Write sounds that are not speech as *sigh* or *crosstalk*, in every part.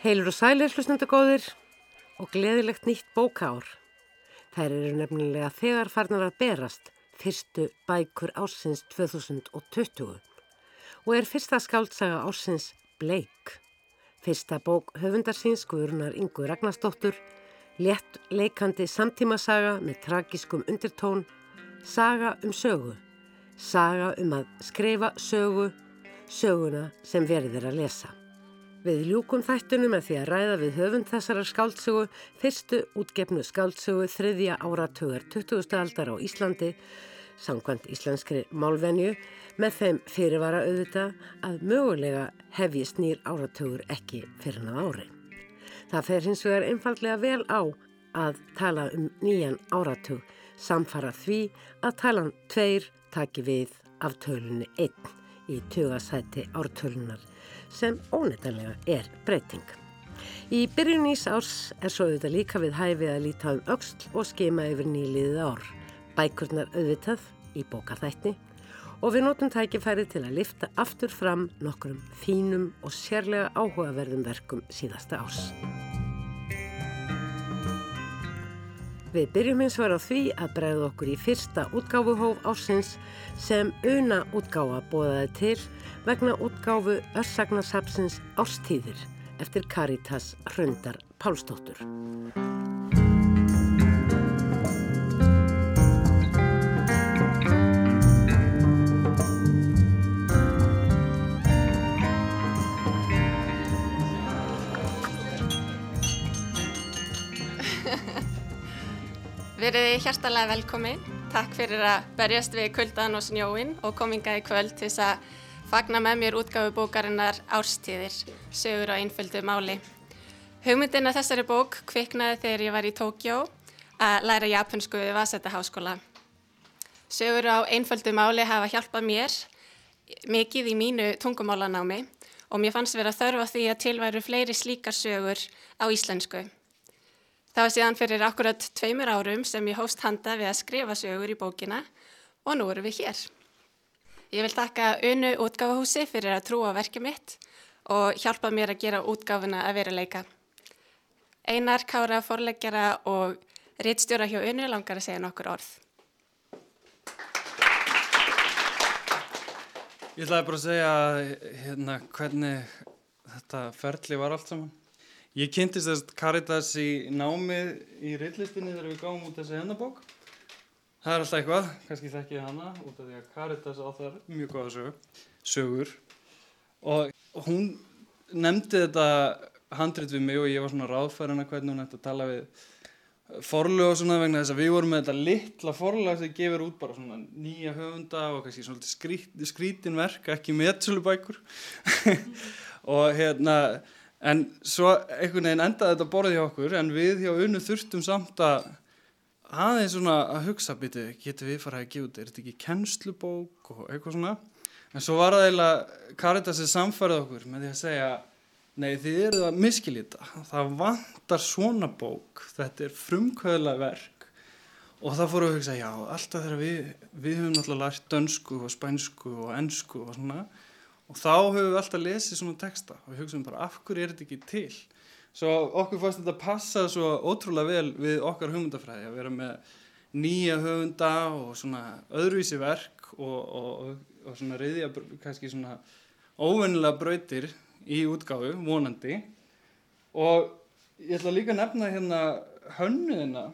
Heilur og sælir hlustendagóðir og gleðilegt nýtt bókár. Þær eru nefnilega þegar farnar að berast fyrstu bækur ásins 2020 og er fyrsta skáldsaga ásins Bleik. Fyrsta bók höfundarsins Guðrunar Ingu Ragnarsdóttur, létt leikandi samtímasaga með tragiskum undirtón, saga um sögu, saga um að skreifa sögu, söguna sem verður að lesa. Við ljúkum þættunum með því að ræða við höfund þessara skáldsögu, fyrstu útgefnu skáldsögu þriðja áratugar 20. aldar á Íslandi, sangkvæmt íslenskri málvenju, með þeim fyrirvara auðvita að mögulega hefjist nýr áratugur ekki fyrir hann ári. Það fer hins vegar einfallega vel á að tala um nýjan áratug, samfara því að talan tveir taki við af tölunni einn í tugasæti ártölunar sem óneitanlega er breyting. Í byrjun ís árs er svo auðvitað líka við hæfið að líta um auksl og skema yfir nýliðið ár, bækurnar auðvitað í bókaþætni og við notum tækifæri til að lifta aftur fram nokkrum fínum og sérlega áhugaverðum verkum síðasta árs. Við byrjum hins vegar á því að bregða okkur í fyrsta útgáfuhóf ásins sem una útgáfa bóðaði til vegna útgáfu Össagnarsapsins Ástíðir eftir Karitas Hröndar Pálsdóttur. Verið hjartalega velkomin. Takk fyrir að berjast við kuldan og snjóin og kominga í kvöld til þess að fagna með mér útgáfu bókarinnar Árstíðir, sögur á einföldu máli. Hugmyndin að þessari bók kviknaði þegar ég var í Tókjó að læra japansku við Vasetta háskóla. Sögur á einföldu máli hafa hjálpað mér mikið í mínu tungumálanámi og mér fannst vera þörfa því að tilværu fleiri slíkar sögur á íslensku. Það var síðan fyrir akkurat tveimur árum sem ég hóst handa við að skrifa sögur í bókina og nú erum við hér. Ég vil taka Unu útgáfahúsi fyrir að trúa verkið mitt og hjálpa mér að gera útgáfuna að vera leika. Einar, Kára, forleggjara og rittstjóra hjá Unu langar að segja nokkur orð. Ég ætlaði bara að segja hérna, hvernig þetta ferli var allt saman. Ég kynntist þess Caritas í námið í reillistinni þegar við gáum út þessi hennabók. Það er alltaf eitthvað, kannski þekk ég hana út af því að Caritas á þar mjög góða sögur, sögur. Og hún nefndi þetta handrit við mig og ég var svona ráðfærið hvernig hún ætti að tala við forlu og svona vegna þess að við vorum með þetta litla forlag sem gefur út bara svona nýja höfunda og kannski svona skrít, skrítin verk, ekki meðsölubækur *laughs* og hérna en svo einhvern veginn endaði þetta borðið hjá okkur en við hjá unnu þurftum samt að aðeins svona að hugsa býtu, getur við farað að gefa út er þetta ekki kennslubók og eitthvað svona? En svo var það eiginlega Caritas er samfærið okkur með því að segja nei þið eru að miskilita það vantar svona bók þetta er frumkvöðla verk. Og það fóru að hugsa já alltaf þegar við, við höfum náttúrulega lært dönsku og spænsku og ennsku og svona og þá höfum við alltaf lesið svona texta og við hugsaum bara af hverju er þetta ekki til? Svo okkur fannst þetta passa svo ótrúlega vel við okkar hugmyndafræði að vera með nýja hugmynda og svona öðruvísi verk og, og, og svona reyðja kannski svona óvennilega brautir í útgáfu, vonandi. Og ég ætla líka að nefna hérna hönnuðina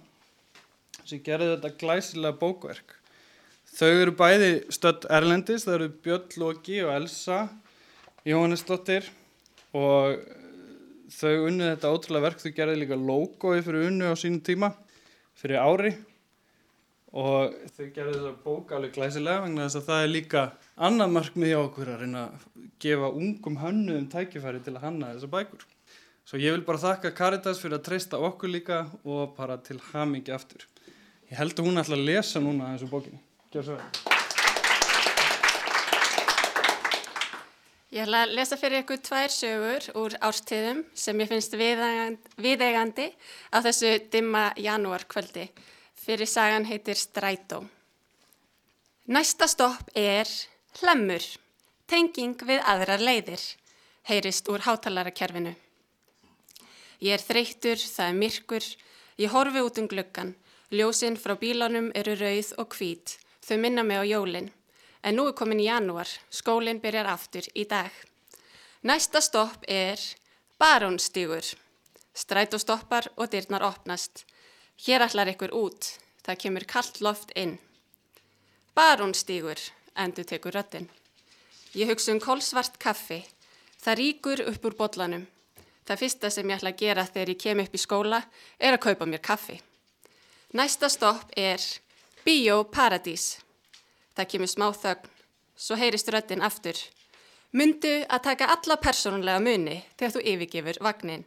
sem gerði þetta glæsilega bókverk Þau eru bæði stödd Erlendis, það eru Björn Lóki og Elsa Jóhannesdóttir og þau unnið þetta ótrúlega verk, þau gerði líka logoði fyrir unnu á sínum tíma, fyrir ári og þau gerði þetta bók alveg glæsilega vegna þess að það er líka annað markmið hjá okkur að reyna að gefa ungum hönnuðum tækifæri til að hanna þessa bækur. Svo ég vil bara þakka Caritas fyrir að treysta okkur líka og bara til hamingi aftur. Ég held að hún ætla að lesa núna þessu bókinu. Gjör svo vel. Ég ætla að lesa fyrir ykkur tvær sögur úr ástíðum sem ég finnst viðeigandi á þessu dimma janúarkvöldi. Fyrir sagan heitir Strætó. Næsta stopp er Hlemmur, tenging við aðrar leiðir, heyrist úr hátalarakjærfinu. Ég er þreytur, það er myrkur, ég horfi út um gluggan, ljósinn frá bílánum eru rauð og hvít, þau minna mig á jólinn. En nú er komin í janúar, skólinn byrjar aftur í dag. Næsta stopp er Barónstígur. Strætó stoppar og dyrnar opnast. Hér allar ykkur út, það kemur kallt loft inn. Barónstígur, endur tekur röttin. Ég hugsa um kólsvart kaffi. Það ríkur upp úr botlanum. Það fyrsta sem ég ætla að gera þegar ég kem upp í skóla er að kaupa mér kaffi. Næsta stopp er Bíóparadís. Það kemur smá þögn, svo heyrist röttin aftur. Mundu að taka alla persónulega muni þegar þú yfirgifur vagnin.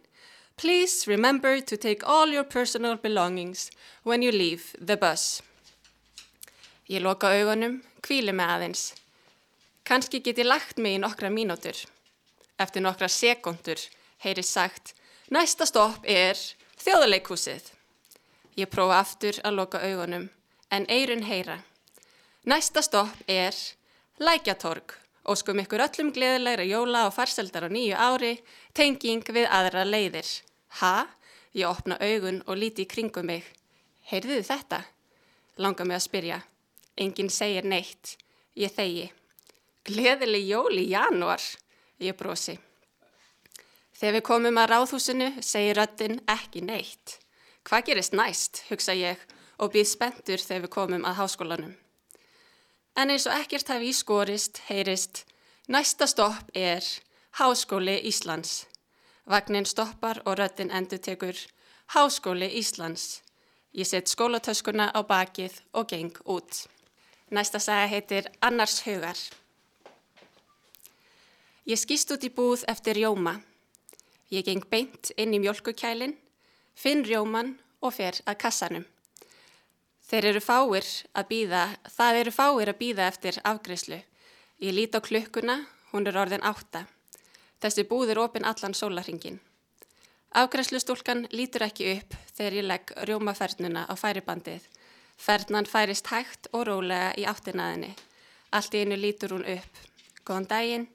Please remember to take all your personal belongings when you leave the bus. Ég loka augunum, kvíli með aðeins. Kanski get ég lagt mig í nokkra mínútur. Eftir nokkra sekundur heyri sagt, næsta stopp er þjóðuleikúsið. Ég prófa aftur að loka augunum, en eirun heyra. Næsta stopp er Lækjatorg. Óskum ykkur öllum gleðilegra jóla og farseldar á nýju ári, tenging við aðra leiðir. Ha? Ég opna augun og líti í kringum mig. Heyrðuðu þetta? Langa mig að spyrja. Engin segir neitt. Ég þegi. Gleðileg jól í januar. Ég brosi. Þegar við komum að ráðhúsinu segir röttin ekki neitt. Hvað gerist næst, hugsa ég og býð spendur þegar við komum að háskólanum en eins og ekkert hafi í skorist, heyrist, næsta stopp er Háskóli Íslands. Vagnin stoppar og röttin endur tekur Háskóli Íslands. Ég set skólatöskuna á bakið og geng út. Næsta saga heitir Annars hugar. Ég skýst út í búð eftir rjóma. Ég geng beint inn í mjölkukælinn, finn rjóman og fer að kassanum. Þeir eru fáir að býða, það eru fáir að býða eftir afgreyslu. Ég lít á klukkuna, hún er orðin átta. Þessi búð er opinn allan sólarringin. Afgreyslu-stúlkan lítur ekki upp þegar ég legg rjómafernuna á færibandið. Fernan færist hægt og rólega í áttinaðinni. Allt í einu lítur hún upp. Góðan daginn,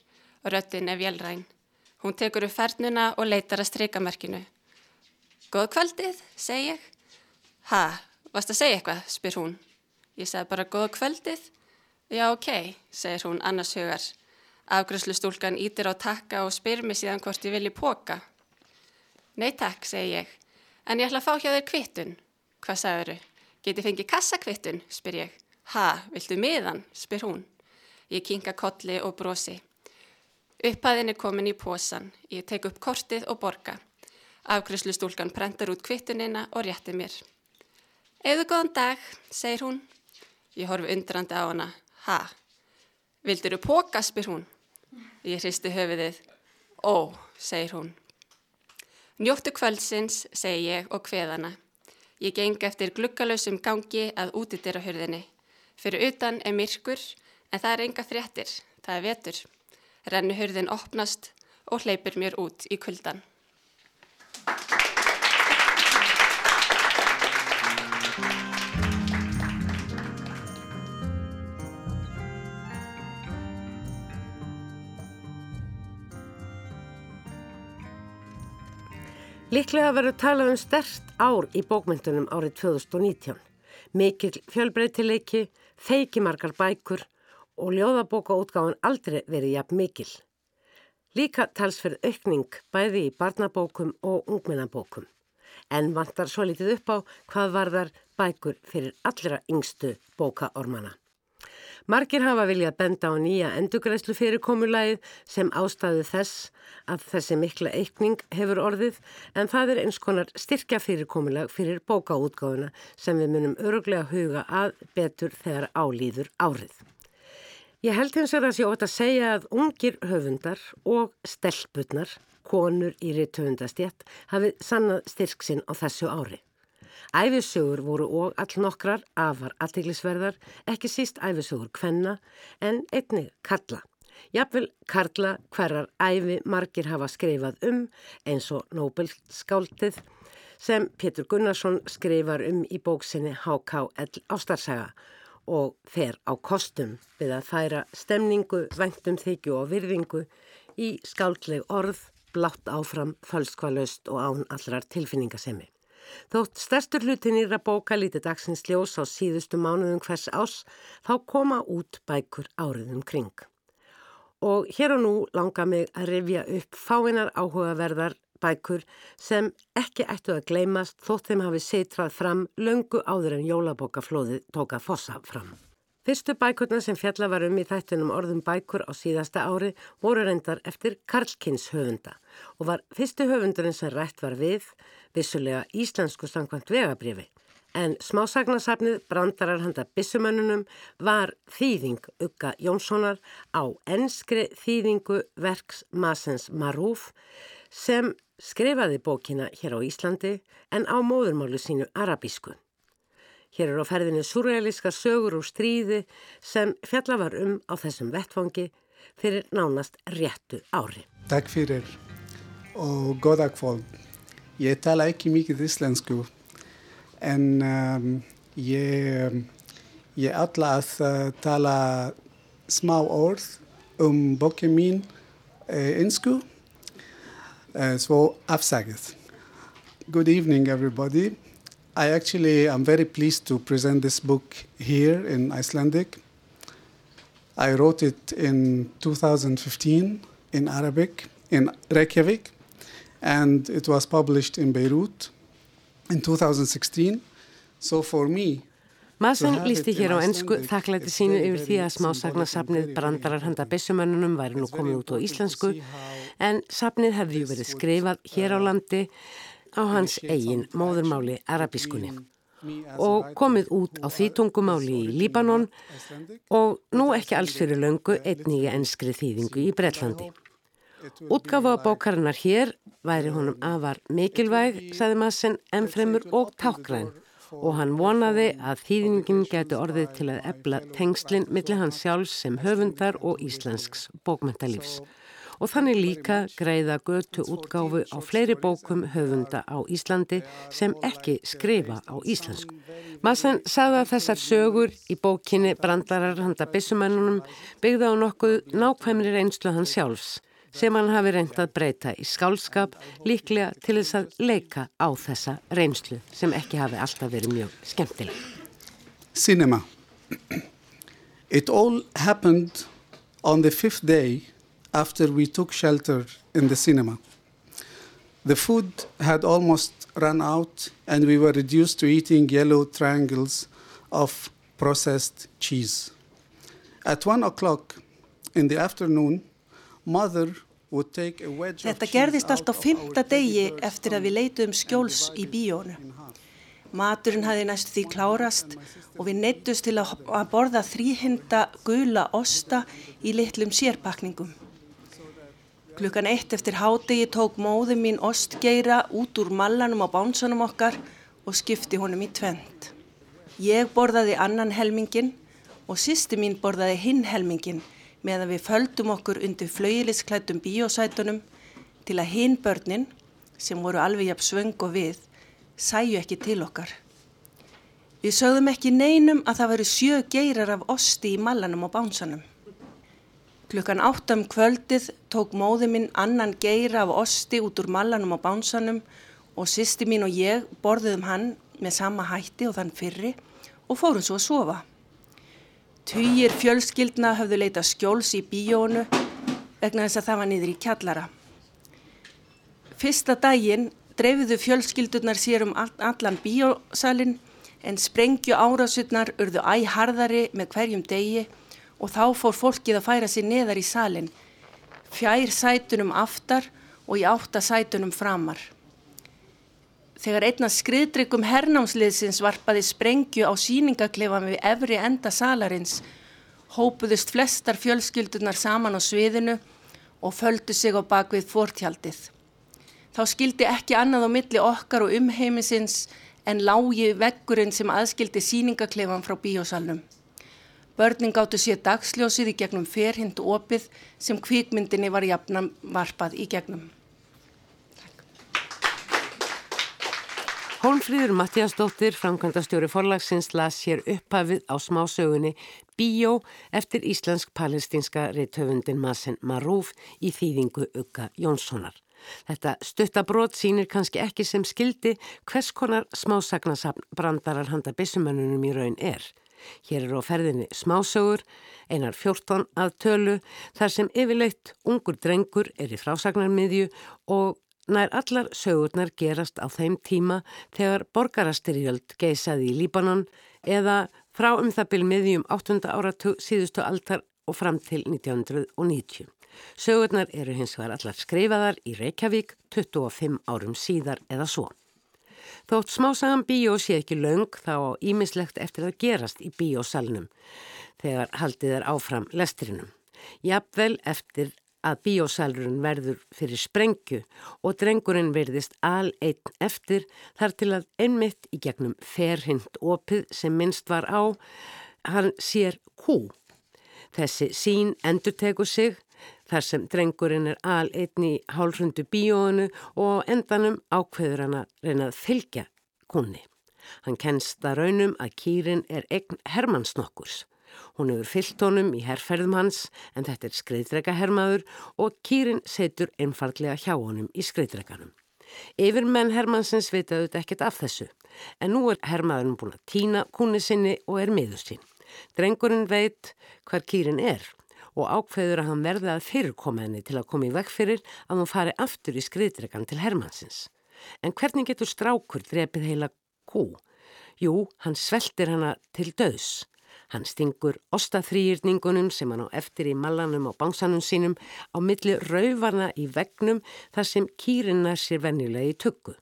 röttin er vélræn. Hún tekur upp fernuna og leitar að streikamerkinu. Góð kvöldið, seg ég. Ha, Vast að segja eitthvað, spyr hún. Ég sagði bara góða kvöldið. Já, ok, segir hún annars hugar. Afgröðslu stúlkan ítir á takka og spyr mig síðan hvort ég vilji póka. Nei takk, segi ég. En ég ætla að fá hjá þér kvittun. Hvað sagður þau? Geti fengið kassakvittun, spyr ég. Ha, viltu miðan, spyr hún. Ég kinga kolli og brosi. Upphæðin er komin í posan. Ég tek upp kortið og borga. Afgröðslu stúlkan prentar út kvittunina og réttir mér. Eða góðan dag, segir hún. Ég horfi undrandi á hana. Ha? Vildur þú póka, spyr hún. Ég hristi höfiðið. Ó, segir hún. Njóttu kvöldsins, segi ég og hveðana. Ég geng eftir glukkalösum gangi að útidyra hurðinni. Fyrir utan er myrkur, en það er enga fréttir. Það er vetur. Rennu hurðin opnast og hleypur mér út í kuldan. Líklega verður talað um stert ár í bókmyndunum árið 2019. Mikil fjölbreytileiki, feikimarkar bækur og ljóðabókaútgáðan aldrei verið jafn mikil. Líka talsverð aukning bæði í barnabókum og ungminnabókum. En vantar svo litið upp á hvað varðar bækur fyrir allra yngstu bókaormana. Margir hafa viljað benda á nýja endugræslu fyrirkomulagið sem ástæðu þess að þessi mikla eikning hefur orðið en það er eins konar styrkja fyrirkomulag fyrir bókaútgáðuna sem við munum öruglega huga að betur þegar álýður árið. Ég held eins og það sé ótt að segja að ungir höfundar og stelputnar, konur í rittöfundastjett, hafið sannað styrk sinn á þessu ári. Æfisögur voru og all nokkrar afar aðteglisverðar, ekki síst æfisögur kvenna en einnig kalla. Jafnvel Karla hverjar æfi margir hafa skrifað um eins og Nobelskáldið sem Pétur Gunnarsson skrifar um í bóksinni HKL Ástarsaga og fer á kostum við að færa stemningu, vengtum þykju og virðingu í skáldleg orð, blátt áfram, fölskvalöst og án allrar tilfinningasemi. Þótt stærstur hlutin íra bóka lítið dagsins ljós á síðustu mánuðum hvers ás, þá koma út bækur áriðum kring. Og hér og nú langar mig að rifja upp fáinar áhugaverðar bækur sem ekki ættu að gleymast þótt þeim hafi seitrað fram löngu áður en jólabókaflóði tóka fossa fram. Fyrstu bækurna sem fjalla var um í þættunum orðum bækur á síðasta ári voru reyndar eftir Karlkins höfunda og var fyrstu höfundurinn sem rætt var við, vissulega íslensku samkvæmt vegabrifi. En smásagnasafnið brandarar handa bissumönnunum var þýðing Ugga Jónssonar á enskri þýðingu verks Masens Marúf sem skrifaði bókina hér á Íslandi en á móðurmálu sínu arabísku. Hér er á ferðinu surrealíska sögur og stríði sem fjalla var um á þessum vettfangi fyrir nánast réttu ári. Takk fyrir og goða kvöld. Ég tala ekki mikið íslensku en um, ég, ég ætla að uh, tala smá orð um bókið mín uh, einsku. Uh, so afsagið. Good evening everybody. I actually am very pleased to present this book here in Icelandic. I wrote it in 2015 in Arabic in Reykjavik and it was published in Beirut in 2016. So for me Masen lísti hér á ennsku þakklæti sínu yfir því að smásagnasafnið Brandarar handa Bissumönnunum væri nú komið út á íslensku en safnið hefði ju verið skrifað hér á landi á hans eigin móðurmáli arabískunni og komið út á því tungumáli í Líbanon og nú ekki alls fyrir löngu einnig ennskri þýðingu í Breitlandi. Útgafa bókarinnar hér væri honum afar mikilvæg, sagði Masen, ennfremur og tákgræn og hann vonaði að þýðingin geti orðið til að ebla tengslinn millir hans sjálfs sem höfundar og íslensks bókmentalífs. Og þannig líka greiða götu útgáfu á fleiri bókum höfunda á Íslandi sem ekki skrifa á íslensku. Massan sagði að þessar sögur í bókinni Brandarar handa bissumennunum byggði á nokkuð nákvæmri reynslu hans sjálfs sem hann hafi reynd að breyta í skálskap líklega til þess að leika á þessa reynslu sem ekki hafi alltaf verið mjög skemmtileg. Cinema. It all happened on the fifth day after we took shelter in the cinema. The food had almost run out and we were reduced to eating yellow triangles of processed cheese. At one o'clock in the afternoon, Þetta gerðist allt á fymta degi eftir að við leituðum skjóls í bíónu. Maturinn hafi næstu því klárast og við neittust til að borða þrýhinda gula osta í litlum sérpakningum. Klukkan eitt eftir hádegi tók móði mín ostgeira út úr mallanum á bánsanum okkar og skipti honum í tvent. Ég borðaði annan helmingin og sýsti mín borðaði hinn helmingin meðan við földum okkur undir flauilisklættum bíósætunum til að hinn börnin, sem voru alveg jafn svöng og við, sæju ekki til okkar. Við sögðum ekki neinum að það veru sjö geirar af osti í mallanum og bánsanum. Klukkan áttam kvöldið tók móði minn annan geira af osti út úr mallanum og bánsanum og sýsti mín og ég borðuðum hann með sama hætti og þann fyrri og fórum svo að sofa. Tugir fjölskyldna höfðu leita skjóls í bíónu vegna þess að það var niður í kjallara. Fyrsta daginn dreifðu fjölskyldurnar sér um allan bíósalinn en sprengju árásutnar urðu æharðari með hverjum degi og þá fór fólkið að færa sér neðar í salin, fjær sætunum aftar og í átta sætunum framar. Þegar einna skriðdryggum hernámsliðsins varpaði sprengju á síningaklefam við efri enda salarins hópuðust flestar fjölskyldunar saman á sviðinu og földu sig á bakvið fórtjaldið. Þá skildi ekki annað á milli okkar og umheimisins en lági veggurinn sem aðskildi síningaklefam frá bíósalnum. Börnin gáttu sér dagsljósið í gegnum ferhind opið sem kvíkmyndinni var jafnam varpað í gegnum. Hólmfríður Mattíasdóttir, framkvæmdastjóri forlagsins, las hér upphafið á smásögunni Bíó eftir íslensk-palestinska reythöfundin Masen Marúf í þýðingu Ugga Jónssonar. Þetta stuttabrót sínir kannski ekki sem skildi hvers konar smásagnasapn brandarar handa bissumannunum í raun er. Hér er á ferðinni smásögur, einar 14 að tölu, þar sem yfirleitt ungur drengur er í frásagnarmiðju og Nær allar sögurnar gerast á þeim tíma þegar borgarastyrjöld geisaði í Líbanon eða frá um það byrjum miðjum 8. áratug síðustu aldar og fram til 1990. Sögurnar eru hins vegar allar skrifaðar í Reykjavík 25 árum síðar eða svo. Þótt smásagan bíó sé ekki laung þá ímislegt eftir að gerast í bíósalnum þegar haldið er áfram lesturinnum. Jafnvel eftir að bíósalurinn verður fyrir sprengju og drengurinn verðist al einn eftir þar til að einmitt í gegnum ferhind opið sem minnst var á, hann sér hú. Þessi sín endur teku sig þar sem drengurinn er al einn í hálfrundu bíónu og endanum ákveður hann að reyna að fylgja kunni. Hann kennst að raunum að kýrin er eign Hermannsnokkurs. Hún hefur fyllt honum í herrferðum hans en þetta er skreiðdrega hermaður og kýrin setur einfallega hjá honum í skreiðdreganum. Yfir menn Hermannsins vitaðu þetta ekkert af þessu en nú er hermaðurinn búin að týna kúni sinni og er miður sín. Drengurinn veit hvar kýrin er og ákveður að hann verði að fyrirkoma henni til að koma í vekk fyrir að hún fari aftur í skriðdregan til Hermannsins. En hvernig getur strákur drepið heila kú? Jú, hann sveltir hana til döðs. Hann stingur ostaþrýrningunum sem hann á eftir í mallanum og bánsanum sínum á milli rauvarna í vegnum þar sem kýrinna sér venjulega í tuggu.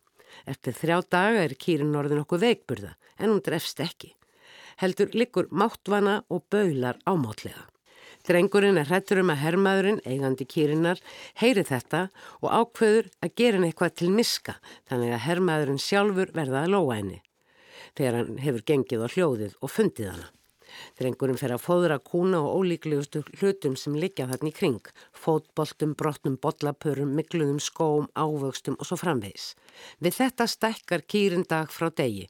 Eftir þrjá daga er kýrin orðin okkur veikburða en hún drefst ekki. Heldur likur máttvana og baular ámátlega. Drengurinn er hrettur um að herrmaðurinn, eigandi kýrinnar, heyri þetta og ákveður að gera henni eitthvað til miska þannig að herrmaðurinn sjálfur verða að lóa henni þegar hann hefur gengið á hljóðið og fundið hana. Drengurinn fer að fóðra kúna og ólíklegustu hlutum sem liggja þarna í kring, fótboltum, brotnum, bollapörum, mikluðum, skóm, ávöxtum og svo framvegis. Við þetta stekkar kýrin dag frá degi.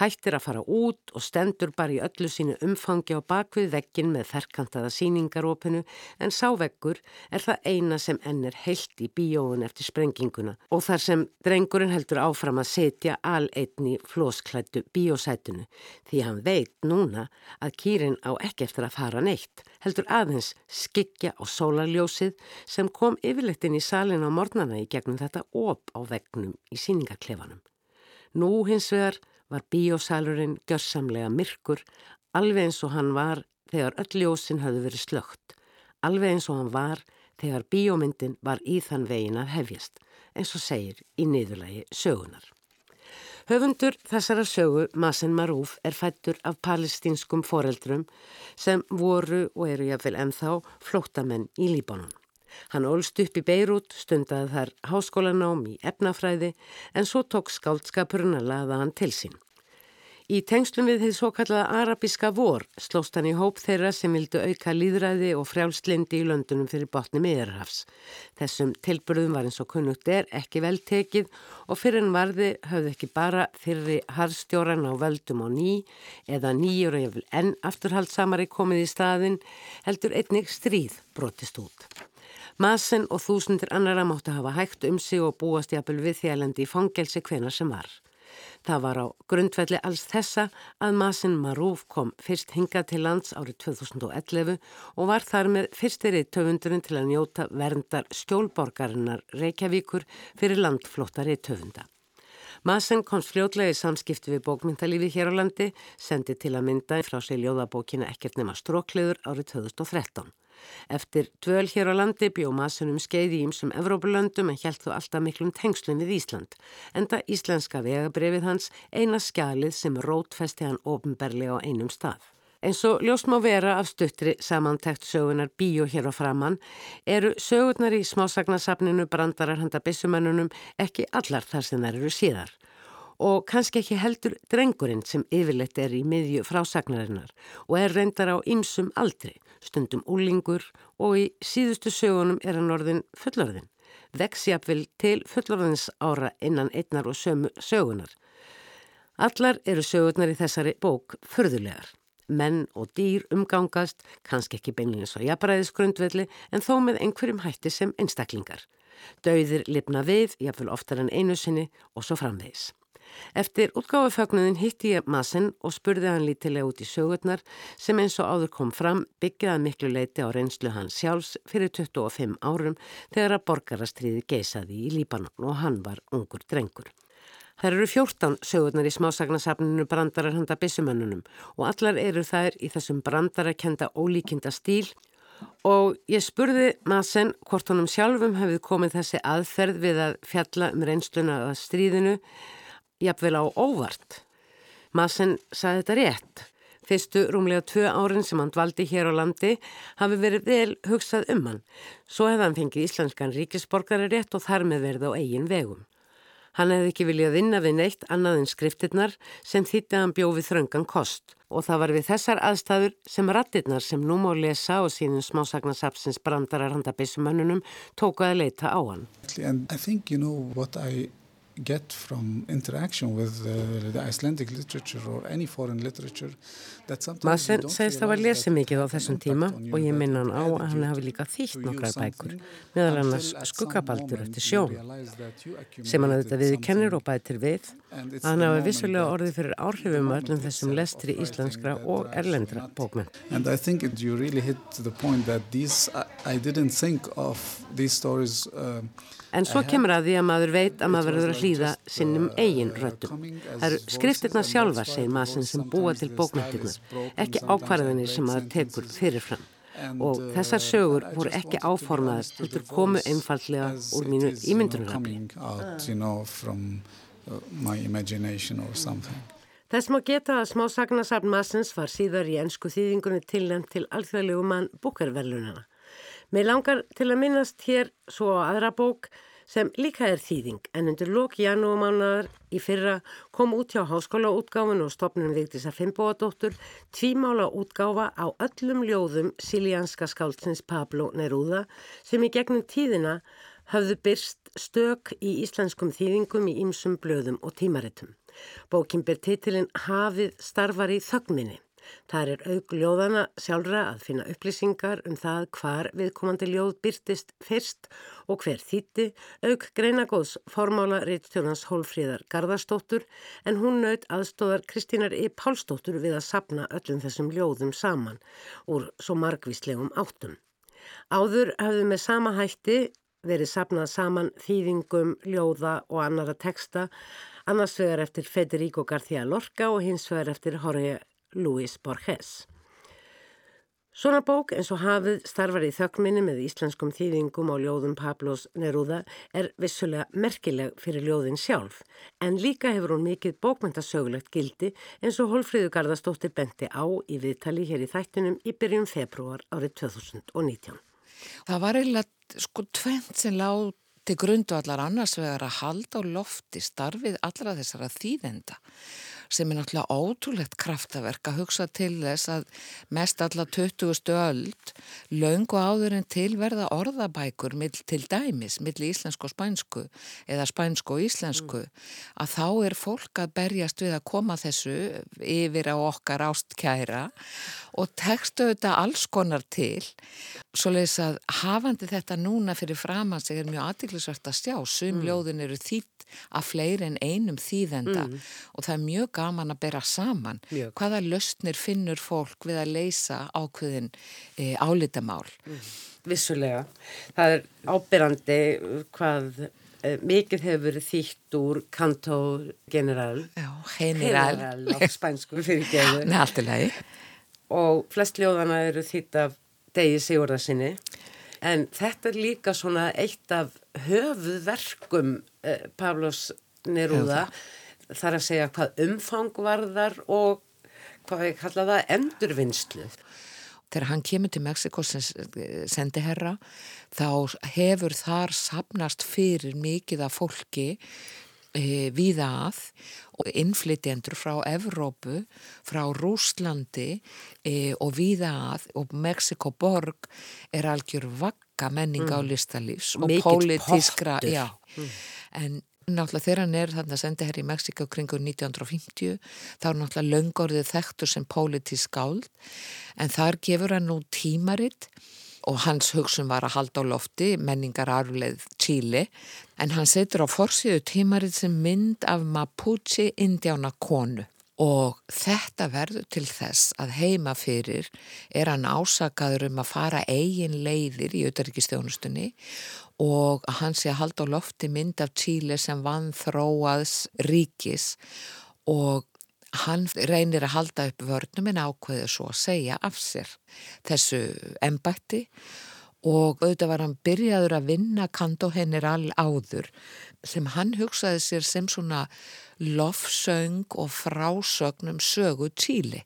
Hættir að fara út og stendur bara í öllu sínu umfangi á bakvið veggin með ferkantaða síningarópinu en sáveggur er það eina sem enn er heilt í bíóun eftir sprenginguna og þar sem drengurinn heldur áfram að setja al einni flósklættu bíósætunu því hann veit núna að kýrin á ekki eftir að fara neitt heldur aðeins skikja á sólarljósið sem kom yfirleitin í salin á mornana í gegnum þetta op á veggnum í síningaklefanum. Nú hins vegar var bíósalurinn gjörsamlega myrkur, alveg eins og hann var þegar öll ljósinn hafði verið slögt, alveg eins og hann var þegar bíómyndin var í þann vegin að hefjast, eins og segir í niðurlægi sögunar. Höfundur þessara sögu, Masen Marúf, er fættur af palestinskum foreldrum sem voru og eru jáfnvel ennþá flóttamenn í Líbanon. Hann ólst upp í Beirut, stundaði þar háskólanám í efnafræði en svo tók skáldskapurinn að laða hann til sín. Í tengslum við því svo kallaða arabíska vor slóst hann í hóp þeirra sem vildu auka líðræði og frjálslindi í löndunum fyrir botni miðarhafs. Þessum tilbyrðum var eins og kunnugt er ekki vel tekið og fyrir en varði höfðu ekki bara þyrri harðstjóran á völdum á ný eða nýjur og enn afturhaldsamari komið í staðin heldur einnig stríð brotist út. Masen og þúsundir annara máttu hafa hægt um sig og búast jafnvel við þjælandi í fangelsi hvena sem var. Það var á grundvelli alls þessa að Masen Marúf kom fyrst hingað til lands árið 2011 og var þar með fyrstir í töfundurinn til að njóta verndar skjólborgarinnar Reykjavíkur fyrir landflóttar í töfunda. Masen komst fljótlega í samskipti við bókmyndalífi hér á landi, sendi til að mynda frá sig ljóðabókina ekkert nema strókleður árið 2013. Eftir dvöl hér á landi bjó masunum skeiði ímsum Evrópulöndum en hjælt þú alltaf miklum tengslum við Ísland. Enda íslenska vegabrefið hans eina skjalið sem rótfesti hann ofnberlega á einum stað. Eins og ljóst má vera af stuttri samantækt sögunar bíó hér á framann eru sögurnar í smásagnasafninu brandarar handa bissumennunum ekki allar þar sem þær eru síðar og kannski ekki heldur drengurinn sem yfirleitt er í miðju frásagnarinnar og er reyndar á ymsum aldri, stundum úlingur og í síðustu sögunum er hann orðin fullorðin, veksjapvil til fullorðins ára innan einnar og sömu sögunar. Allar eru sögurnar í þessari bók förðulegar. Menn og dýr umgangast, kannski ekki beinlega svo jafnbræðisgrundvelli en þó með einhverjum hætti sem einstaklingar. Dauðir lifna við, jáfnvel oftar en einu sinni og svo framvegis. Eftir útgáfafögnuðin hitti ég massinn og spurði hann lítilega út í sögurnar sem eins og áður kom fram byggjaði miklu leiti á reynslu hans sjálfs fyrir 25 árum þegar að borgarastriði geisaði í Líbanon og hann var ungur drengur. Það eru 14 sögurnar í smásagnasafninu brandarar handa bissumönnunum og allar eru þær í þessum brandarakenda ólíkinda stíl og ég spurði Masen hvort honum sjálfum hefði komið þessi aðferð við að fjalla um reynsluna að stríðinu jafnvel á óvart. Masen saði þetta rétt. Fyrstu rúmlega tvö árin sem hann dvaldi hér á landi hafi verið vel hugsað um hann. Svo hefði hann fengið íslenskan ríkisborgari rétt og þar með verið á eigin vegum. Hann hefði ekki viljað vinna við neitt annað en skriftirnar sem þýtti að hann bjófið þröngan kost og það var við þessar aðstæður sem rattirnar sem nú má lesa og sínum smásagnasapsins brandarar handa bysumönnunum tóku að leita á hann. Get from interaction with uh, the Icelandic literature or any foreign literature Masen segist að var lesið mikið á þessum tíma og ég minna hann á að hann hafi líka þýtt nokkrar bækur meðal annars skuggabaldur eftir sjón sem hann auðvitað við kennir og bætir við að hann hafi vissulega orðið fyrir áhrifum öllum þessum lestri íslenskra og erlendra bókmenn And I think it, you really hit the point that these, I, I didn't think of these stories uh, En svo kemur að því að maður veit að maður verður að hlýða sinnum eigin röttum. Það eru skriftirna sjálfar, segir maður sem búa til bókmyndirnar, ekki ákvarðinir sem maður tekur fyrirfram. Og þessar sögur voru ekki áformaðar, þetta komu einfallega úr mínu ímyndunarafli. Þess má geta að smá sagnasafn Massens var síðar í ennsku þýðingunni tilnæmt til alþjóðlegu mann búkarverlunana. Mér langar til að minnast hér svo aðra bók sem líka er þýðing en undir lók janúmánaðar í fyrra kom út hjá háskólaútgáfun og stopnum Vigdísar Fimboadóttur tvímála útgáfa á öllum ljóðum sílíanska skáldsins Pablo Neruda sem í gegnum tíðina hafðu byrst stök í íslenskum þýðingum í ýmsum blöðum og tímaritum. Bókin ber titilinn Hafið starfar í þögminni. Það er auk ljóðana sjálfra að finna upplýsingar um það hvar viðkomandi ljóð byrtist fyrst og hver þýtti, auk greinagóðs formála reittjónans Hólfríðar Garðarstóttur en hún naut aðstóðar Kristínar E. Pálstóttur við að sapna öllum þessum ljóðum saman úr svo margvíslegum áttum. Áður hafðu með sama hætti verið sapnað saman þýðingum, ljóða og annara teksta, annars vegar eftir Federico García Lorca og hins vegar eftir Jorge Luis Borges. Svona bók eins og hafið starfar í þögminni með íslenskum þýðingum á ljóðum Pablos Neruda er vissulega merkileg fyrir ljóðin sjálf en líka hefur hún mikið bókmyndasögulegt gildi eins og Hólfríðu Garðarstóttir benti á í viðtali hér í þættinum í byrjun februar árið 2019. Það var eiginlega sko tvent sem lág til grundvallar annars vegar að halda á lofti starfið allra þessara þýðenda sem er náttúrulega ótrúlegt kraftaverk að hugsa til þess að mest alla 20. öld laungu áður en tilverða orðabækur mill til dæmis, mill íslensku og spænsku eða spænsku og íslensku mm. að þá er fólk að berjast við að koma þessu yfir á okkar ástkæra og tekstu þetta alls konar til svo leiðis að hafandi þetta núna fyrir framann sig er mjög aðtiklisvært að sjá sum mm. ljóðin eru þýtt að fleiri en einum þýðenda mm. og það er mjög gaman að bera saman mjög. hvaða löstnir finnur fólk við að leysa ákveðin e, álitamál. Mm. Vissulega. Það er ábyrrandi hvað e, mikið hefur verið þýtt úr kanto general. Á spænsku fyrir geðu. *laughs* Nei, allt er lagi. Og flest ljóðana eru þýtt af degi Sigurðarsinni. En þetta er líka svona eitt af höfuðverkum eh, Pavlos Neruda þar að segja hvað umfang varðar og hvað ég kalla það endurvinnslu. Þegar hann kemur til Mexiko sem sendi herra þá hefur þar sapnast fyrir mikið af fólki e, víða að og innflytjendur frá Evrópu, frá Rúslandi e, og víða að og Mexiko borg er algjör vakka menninga mm. á listalífs og pólitískra, mm. en náttúrulega þegar hann er þannig að senda hér í Mexiko kringur 1950 þá er náttúrulega löngorðið þekktur sem pólitísk skáld en þar gefur hann nú tímaritt og hans hugsun var að halda á lofti menningar arfleð Chile en hann setur á forsíðu tímarið sem mynd af Mapuche indjána konu. Og þetta verður til þess að heima fyrir er hann ásakaður um að fara eigin leiðir í auðarikistjónustunni og að hann sé að halda á lofti mynd af Chile sem vann þróaðs ríkis. Og hann reynir að halda upp vörnum en ákveður svo að segja af sér þessu embætti og auðvitað var hann byrjaður að vinna kantoheneral áður sem hann hugsaði sér sem svona lofsöng og frásögnum sögu Tíli.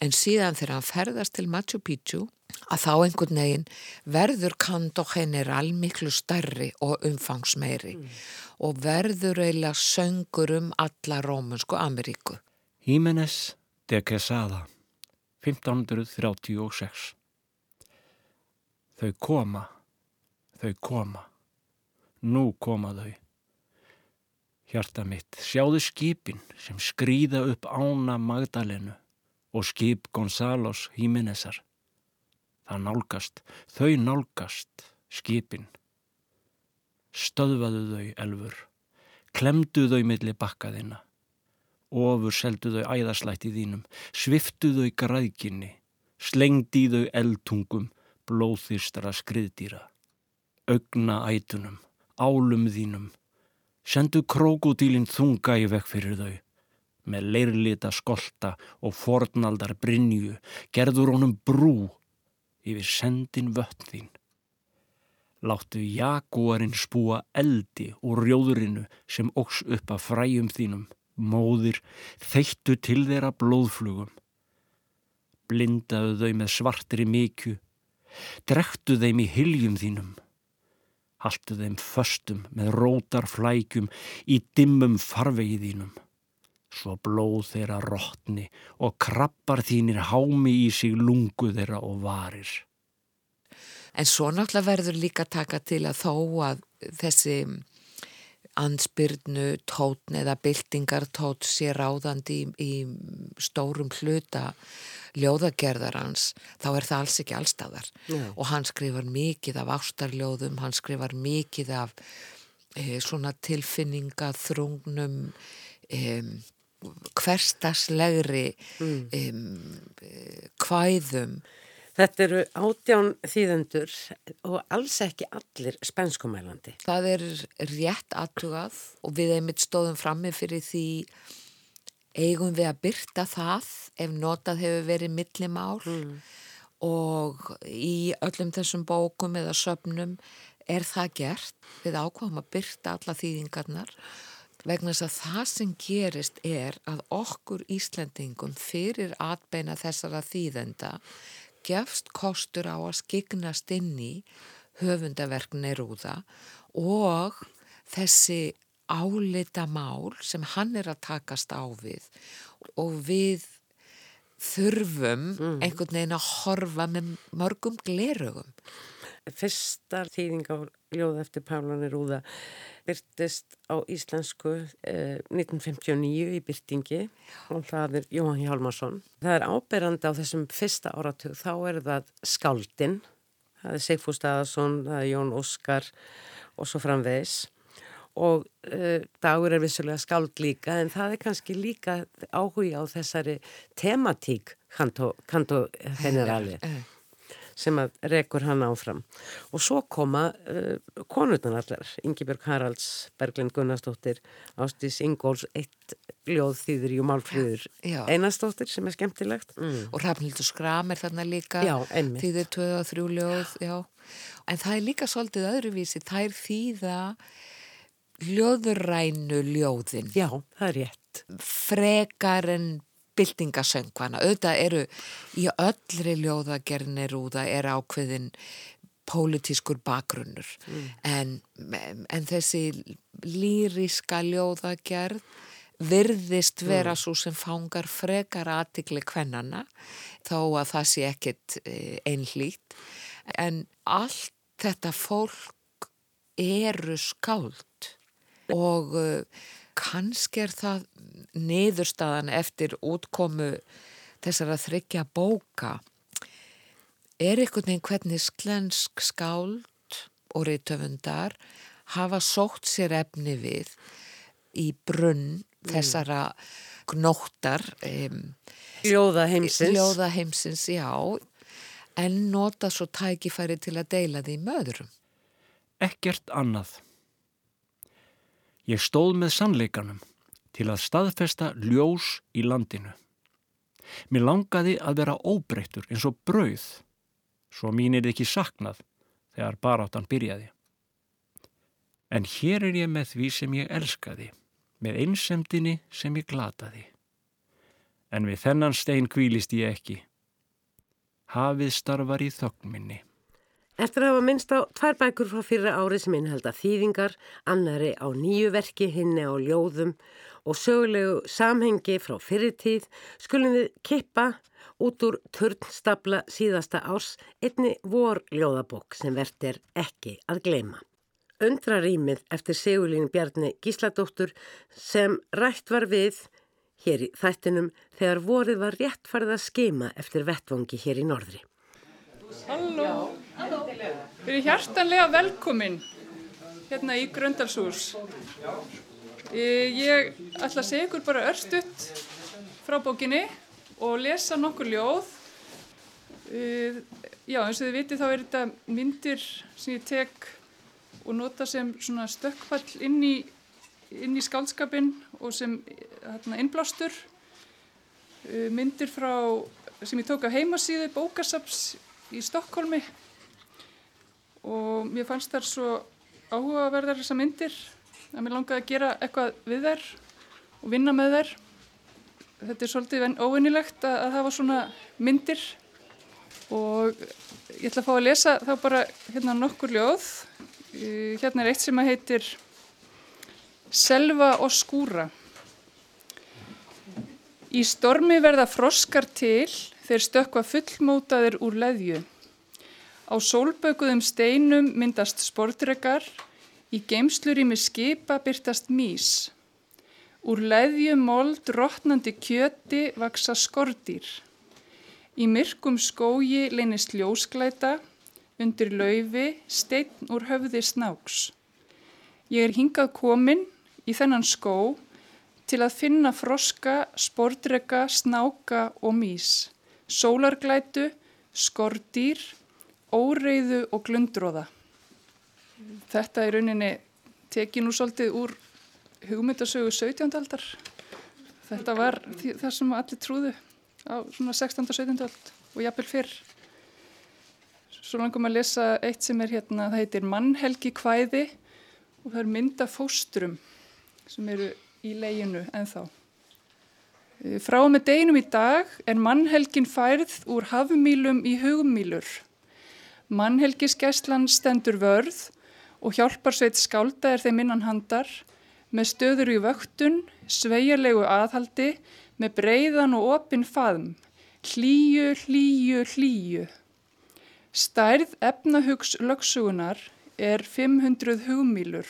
En síðan þegar hann ferðast til Machu Picchu að þá einhvern veginn verður kantoheneral miklu starri og umfangsmeiri mm. og verður eiginlega söngur um alla Rómunsku Ameríku. Jiménez de Quesada, 1536 Þau koma, þau koma, nú koma þau. Hjarta mitt, sjáðu skipin sem skrýða upp ána Magdalenu og skip Gonzalos Jiménezar. Það nálgast, þau nálgast skipin. Stöðvaðu þau, elfur, klemdu þau millir bakkaðina ofur seldu þau æðaslætti þínum, sviftu þau græðginni, slengdi þau eldtungum, blóðþýrstra skriðdýra, augna ætunum, álum þínum, sendu krókudílinn þunga í vekk fyrir þau, með leirlita skolta og fornaldar brinju, gerður honum brú yfir sendin vötn þín. Láttu jaguarinn spúa eldi úr rjóðurinu sem óks upp af fræjum þínum móðir, þeittu til þeirra blóðflugum. Blindaðu þau með svartri mikju, drektu þeim í hyljum þínum. Haltu þeim föstum með rótar flækjum í dimmum farvegið þínum. Svo blóð þeirra rótni og krabbar þínir hámi í sig lungu þeirra og varir. En svo náttúrulega verður líka taka til að þó að þessi ansbyrnu tótn eða byltingartót sé ráðandi í, í stórum hluta ljóðagerðarans þá er það alls ekki allstæðar yeah. og hann skrifar mikið af ástarljóðum, hann skrifar mikið af e, svona tilfinninga þrungnum e, hverstaslegri mm. e, kvæðum Þetta eru átján þýðendur og alls ekki allir spænskumælandi. Það er rétt aðtugað og við einmitt stóðum frammi fyrir því eigum við að byrta það ef notað hefur verið millimál mm. og í öllum þessum bókum eða söpnum er það gert. Við ákváðum að byrta alla þýðingarnar vegna þess að það sem gerist er að okkur Íslandingum fyrir atbeina þessara þýðenda gefst kostur á að skignast inn í höfundaverkni rúða og þessi álita mál sem hann er að takast á við og við þurfum mm. einhvern veginn að horfa með mörgum glerugum. Fyrsta þýðing á ljóð eftir Pálanir Rúða byrtist á íslensku eh, 1959 í byrtingi og það er Jóhann Hjálmarsson. Það er áberandi á þessum fyrsta áratug, þá er það Skáldin, það er Sigfús Staðarsson, það er Jón Óskar og svo framvegis og eh, dagur er vissulega skáld líka en það er kannski líka áhuga á þessari tematík kanto, kanto generali. Sem að rekur hann áfram. Og svo koma uh, konurnan allar, Ingebjörg Haralds, Berglind Gunnarsdóttir, Ástís Ingóls, eitt ljóð þýður í Málfríður einastóttir sem er skemmtilegt. Mm. Og Rafnildur Skram er þarna líka, já, þýður tvö og þrjú ljóð, já. En það er líka svolítið öðruvísi, það er þýða ljóðurænu ljóðin. Já, það er rétt. Frekar en byltingasöngvana. Auðvitað eru í öllri ljóðagerðinni rúða er ákveðin pólitískur bakgrunnur mm. en, en þessi lýriska ljóðagerð virðist vera mm. svo sem fangar frekar aðtikli kvennana þó að það sé ekkit eh, einhlít en allt þetta fólk eru skáld og uh, kannski er það niðurstaðan eftir útkomu þessar að þryggja bóka. Er einhvern veginn hvernig sklensk skáld og reytöfundar hafa sótt sér efni við í brunn þessara gnóttar um, Ljóðaheimsins Ljóðaheimsins, já en nota svo tækifæri til að deila því möðurum Ekkert annað Ég stóð með sannleikanum til að staðfesta ljós í landinu. Mér langaði að vera óbreyttur eins og brauð, svo mín er ekki saknað þegar baráttan byrjaði. En hér er ég með því sem ég elskaði, með einsemdini sem ég glataði. En við þennan stein kvílist ég ekki. Hafið starfar í þögnminni. Eftir að hafa minnst á tvær bækur frá fyrra árið sem innhalda þýðingar, annari á nýju verki, hinni á ljóðum og sögulegu samhengi frá fyrirtíð, skulum við kippa út úr törnstabla síðasta árs einni vor ljóðabokk sem verðt er ekki að gleima. Undrarýmið eftir segulínu Bjarni Gísladóttur sem rætt var við hér í þættinum þegar vorið var rétt farið að skema eftir vettvangi hér í norðri. Halló, við erum hjartanlega velkomin hérna í Gröndalshús. Ég ætla að segja ykkur bara örstutt frá bókinni og lesa nokkur ljóð. Já, eins og þið vitið þá er þetta myndir sem ég tek og nota sem svona stökkfall inn í, inn í skálskapin og sem hérna, innblástur. Myndir frá, sem ég tók á heimasíðu bókasaps í Stokkólmi og mér fannst þar svo áhugaverðar þessar myndir að mér langaði að gera eitthvað við þær og vinna með þær. Þetta er svolítið óvinnilegt að, að hafa svona myndir og ég ætla að fá að lesa þá bara hérna nokkur ljóð. Hérna er eitt sem að heitir Selva og skúra. Í stormi verða froskar til þeir stökka fullmótaðir úr leðju. Á sólbökuðum steinum myndast sportrekar, í geimslurými skipa byrtast mís. Úr leðju mold rótnandi kjöti vaksa skordýr. Í myrkum skógi leynist ljósklæta, undir laufi stein úr höfði snáks. Ég er hingað komin í þennan skó til að finna froska, sportreka, snáka og mís sólarglætu, skordýr, óreiðu og glundróða. Þetta er rauninni tekið nú svolítið úr hugmyndasögu 17. aldar. Þetta var það sem allir trúðu á svona 16. og 17. ald og jafnvel fyrr. Svo langum að lesa eitt sem er hérna, það heitir Mannhelgi kvæði og það er mynda fóstrum sem eru í leginu ennþá. Frá með deginum í dag er mannhelgin færð úr hafumílum í hugumílur. Mannhelgiskeslan stendur vörð og hjálpar sveit skálda er þeim innan handar með stöður í vöktun, sveigarlegu aðhaldi með breyðan og opinn faðm, hlýju, hlýju, hlýju. Stærð efnahugs lögsugunar er 500 hugumílur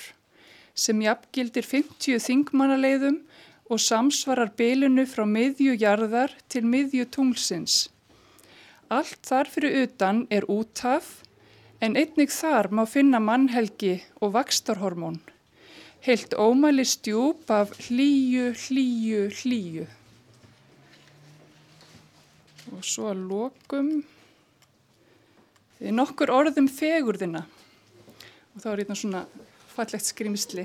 sem jafngildir 50 þingmannaleiðum og samsvarar bylunu frá miðjujarðar til miðjutunglsins. Allt þar fyrir utan er útaf en einnig þar má finna mannhelgi og vakstarhormón. Heilt ómæli stjúp af hlýju, hlýju, hlýju. Og svo að lokum nokkur orðum fegurðina og þá er hérna svona fallegt skrimsli.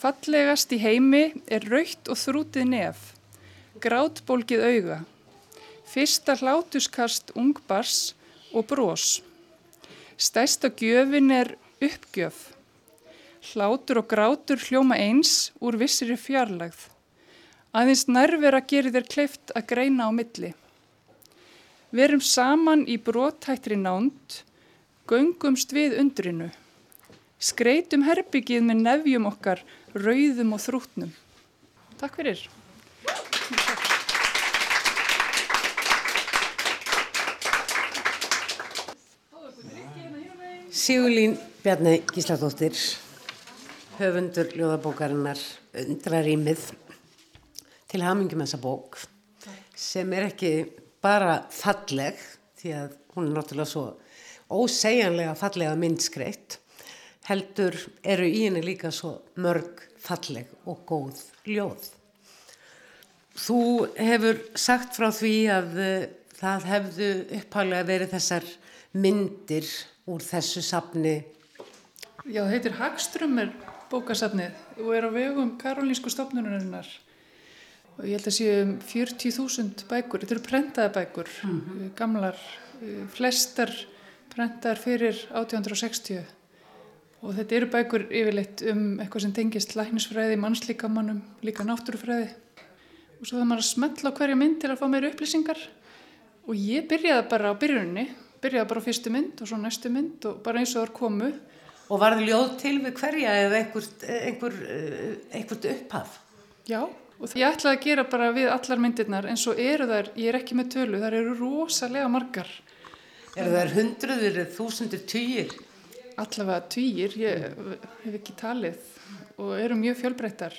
Fallegast í heimi er raukt og þrútið nef, grátbólgið auga, fyrsta hlátuskast ungbars og brós. Stæsta gjöfin er uppgjöf. Hlátur og grátur hljóma eins úr vissiri fjarlagð. Aðeins nærvera gerir þér kleift að greina á milli. Verum saman í brótættri nánt, göngumst við undrinu. Skreitum herbyggið með nefjum okkar, rauðum og þrútnum. Takk fyrir. Sigurlín Bjarni Gísladóttir, höfundur ljóðabókarinnar Undrarýmið til hamingjum þessa bók sem er ekki bara falleg því að hún er náttúrulega svo ósegjanlega fallega myndskreitt heldur eru í henni líka svo mörg falleg og góð ljóð. Þú hefur sagt frá því að uh, það hefðu upphálega verið þessar myndir úr þessu safni. Já, það heitir Hagströmmir bókasafnið og er á vegum Karolínsku stofnunarinnar. Og ég held að séu um 40.000 bækur, þetta eru prentaða bækur, mm -hmm. gamlar, eh, flestar prentaðar fyrir 1860 og þetta eru bækur yfirleitt um eitthvað sem tengist læknisfræði, mannslíkamannum, líka náttúrufræði og svo það maður að smetla á hverja mynd til að fá meira upplýsingar og ég byrjaði bara á byrjunni byrjaði bara á fyrstu mynd og svo næstu mynd og bara eins og það er komu. Og var það ljóð til við hverja eða einhvert, einhver, einhvert upphaf? Já, og ég ætlaði að gera bara við allar myndirnar en svo eru þær, ég er ekki með tölu, þær eru rosalega margar. Er það hundruður eða þúsundur týjir? Allavega týjir, ég hef ekki talið og eru mjög fjölbreyttar.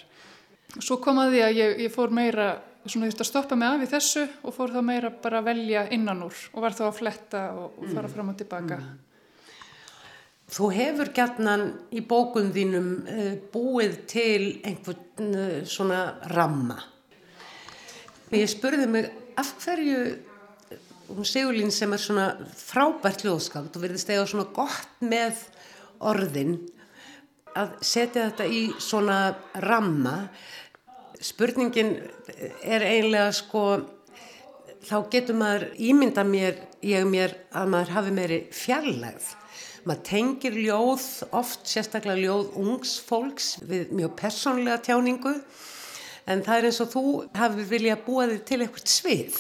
Svo kom að ég, ég fór meira svona veist að stoppa mig af í þessu og fór þá meira bara að velja innan úr og var þá að fletta og, og fara mm. fram og tilbaka. Mm. Þú hefur gætnan í bókun þínum uh, búið til einhvern uh, svona ramma. Ég spurði mig af hverju hún Sigurlín sem er svona frábært ljóðskátt og verðist eða svona gott með orðin að setja þetta í svona ramma spurningin er eiginlega sko þá getur maður ímynda mér ég mér að maður hafi meiri fjarlægð. Maður tengir ljóð oft sérstaklega ljóð ungs fólks við mjög persónlega tjáningu. En það er eins og þú hafi viljað búa þig til eitthvað svið.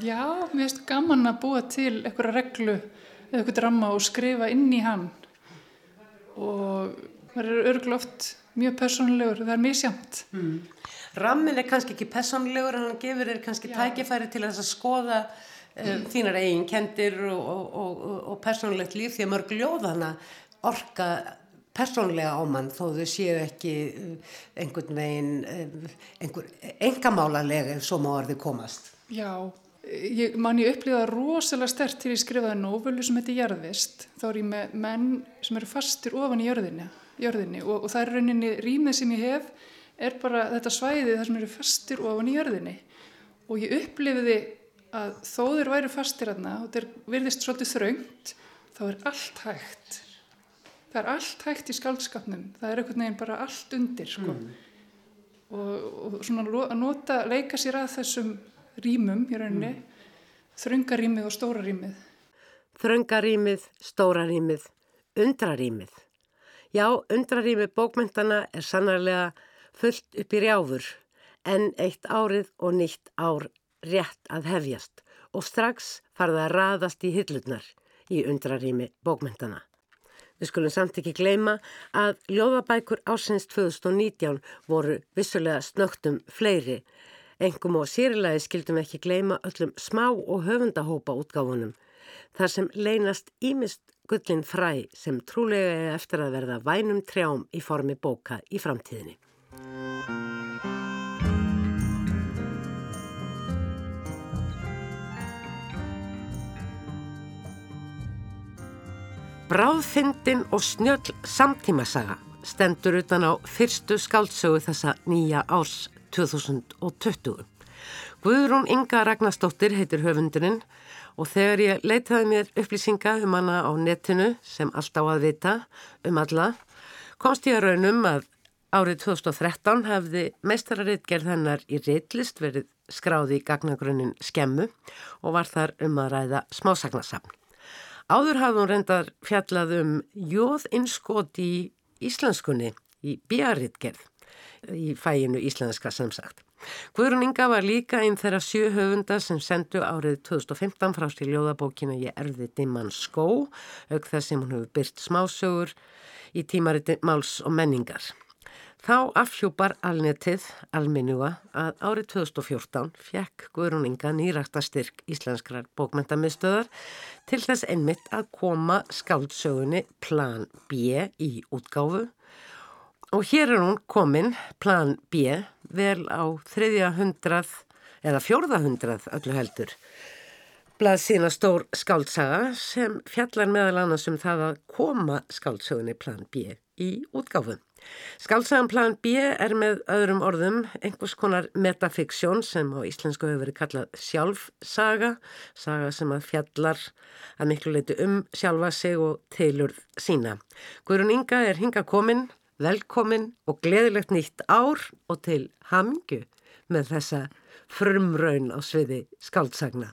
Já, mér finnst gaman að búa til eitthvað reglu eða eitthvað drama og skrifa inn í hann. Og það er örgloft mjög persónulegur, það er misjamt. Mm. Rammin er kannski ekki persónulegur en hann gefur þér kannski Já. tækifæri til að skoða um, þínar eigin kendir og, og, og, og persónulegt líf því að mörg ljóðana orka persónlega á mann þó þau séu ekki uh, einhvern veginn uh, einhver engamálarlega ef svo má orði komast. Já, ég, man ég upplýða rosalega stert til ég skrifaði nóvölu sem heitir Jærðvist. Þá er ég með menn sem eru fastir ofan í jörðinni jörðinni og, og það er rauninni rýmið sem ég hef er bara þetta svæði þar sem eru fastir ofan í jörðinni og ég upplifiði að þó þeir væri fastir aðna og þeir virðist svolítið þraungt þá er allt hægt það er allt hægt í skaldskapnum það er einhvern veginn bara allt undir sko. mm. og, og svona að nota, leika sér að þessum rýmum í rauninni mm. þröngarýmið og stórarímið Þröngarýmið, stórarímið, undrarýmið Já, undrarými bókmyndana er sannarlega fullt upp í rjáfur en eitt árið og nýtt ár rétt að hefjast og strax farða að raðast í hillurnar í undrarými bókmyndana. Við skulum samt ekki gleyma að ljóðabækur ásins 2019 voru vissulega snögtum fleiri. Engum og sérilægi skildum ekki gleyma öllum smá og höfundahópa útgáfunum þar sem leynast ímist gullin fræ sem trúlega er eftir að verða vænum trjám í formi bóka í framtíðinni. Bráðfindin og snjöll samtímasaga stendur utan á fyrstu skáldsögu þessa nýja árs 2020. Guðrún Inga Ragnarstóttir heitir höfundurinn og þegar ég leitaði mér upplýsinga um hana á netinu sem alltaf að vita um alla komst ég að raunum að árið 2013 hefði meistararittgerð hennar í reitlist verið skráði í gagnagrunnin skemmu og var þar um að ræða smásagnasafn. Áður hafði hún reyndar fjallað um jóð innskot í íslenskunni í bíarittgerð í fæinu íslenska sem sagt. Guðrún Inga var líka einn þeirra sjö höfunda sem sendu árið 2015 frá sér ljóðabókina Ég erði dimman skó, auk þess sem hún hefur byrt smásögur í tímariti máls og menningar. Þá afhjúpar alnetið alminnjúa að árið 2014 fekk Guðrún Inga nýrakta styrk íslenskrar bókmentamiðstöðar til þess einmitt að koma skáldsögunni Plan B í útgáfu Og hér er hún komin, plan B, vel á þriðja hundrað eða fjórða hundrað öllu heldur. Blað sína stór skáltsaga sem fjallar meðal annars um það að koma skáltsögunni plan B í útgáfu. Skáltsagan plan B er með öðrum orðum einhvers konar metafiksjón sem á íslensku hefur verið kallað sjálfsaga, saga sem að fjallar að miklu leiti um sjálfa sig og tilurð sína. Guðrun Inga er hinga komin velkomin og gleðilegt nýtt ár og til hamngu með þessa frumraun á sviði skáldsagna.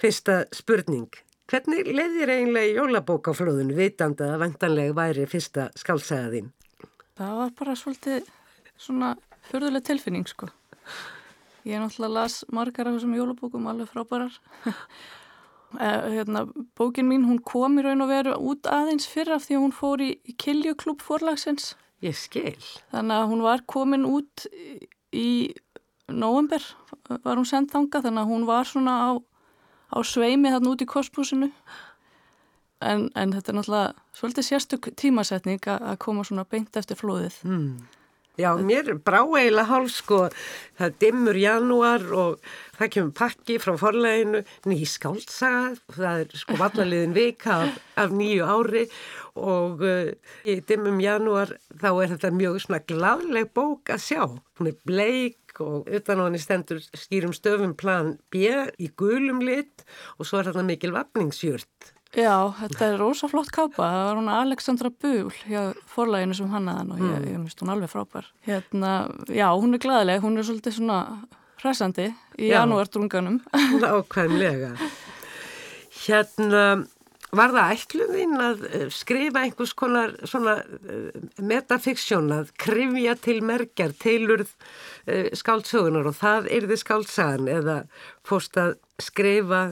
Fyrsta spurning. Hvernig leiðir eiginlega í jólabókaflóðun vitandi að vantanlega væri fyrsta skáldsagaðinn? Það var bara svolítið svona förðuleg tilfinning sko. Ég er náttúrulega las margar af þessum jólabókum alveg frábærar hérna, bókin mín hún kom í raun og veru út aðeins fyrra því að hún fór í, í Kiljuklub forlagsins. Ég skil. Þannig að hún var komin út í, í november, var hún sendt þanga, þannig að hún var svona á, á sveimi þarna út í kostbúsinu. En, en þetta er náttúrulega svolítið sérstök tímasetning að koma svona beint eftir flóðið. Mm. Já, mér brá eiginlega hálf sko, það er dimmur janúar og það kemur pakki frá forleginu, ný skáltsaga, það er sko vallaliðin vika af, af nýju ári og uh, í dimmum janúar þá er þetta mjög svona gladleg bók að sjá. Hún er bleik og utan á henni stendur skýrum stöfum plan B í gulum lit og svo er þetta mikil vapningsjurt. Já, þetta er rosa flott kápa. Það var hún Alexandra Búl hjá forlæginu sem hann aðan og ég, mm. ég myndist hún alveg frábær. Hérna, já, hún er glæðileg, hún er svolítið svona hræsandi í janúardrunganum. *laughs* Ákvæmlega. Hérna, var það ætluðinn að eh, skrifa einhvers konar svona eh, metafiksjón að krifja til merkjar, tilurð uh, skáldsögunar og það er þið skáltsagan eða fórst að skrifa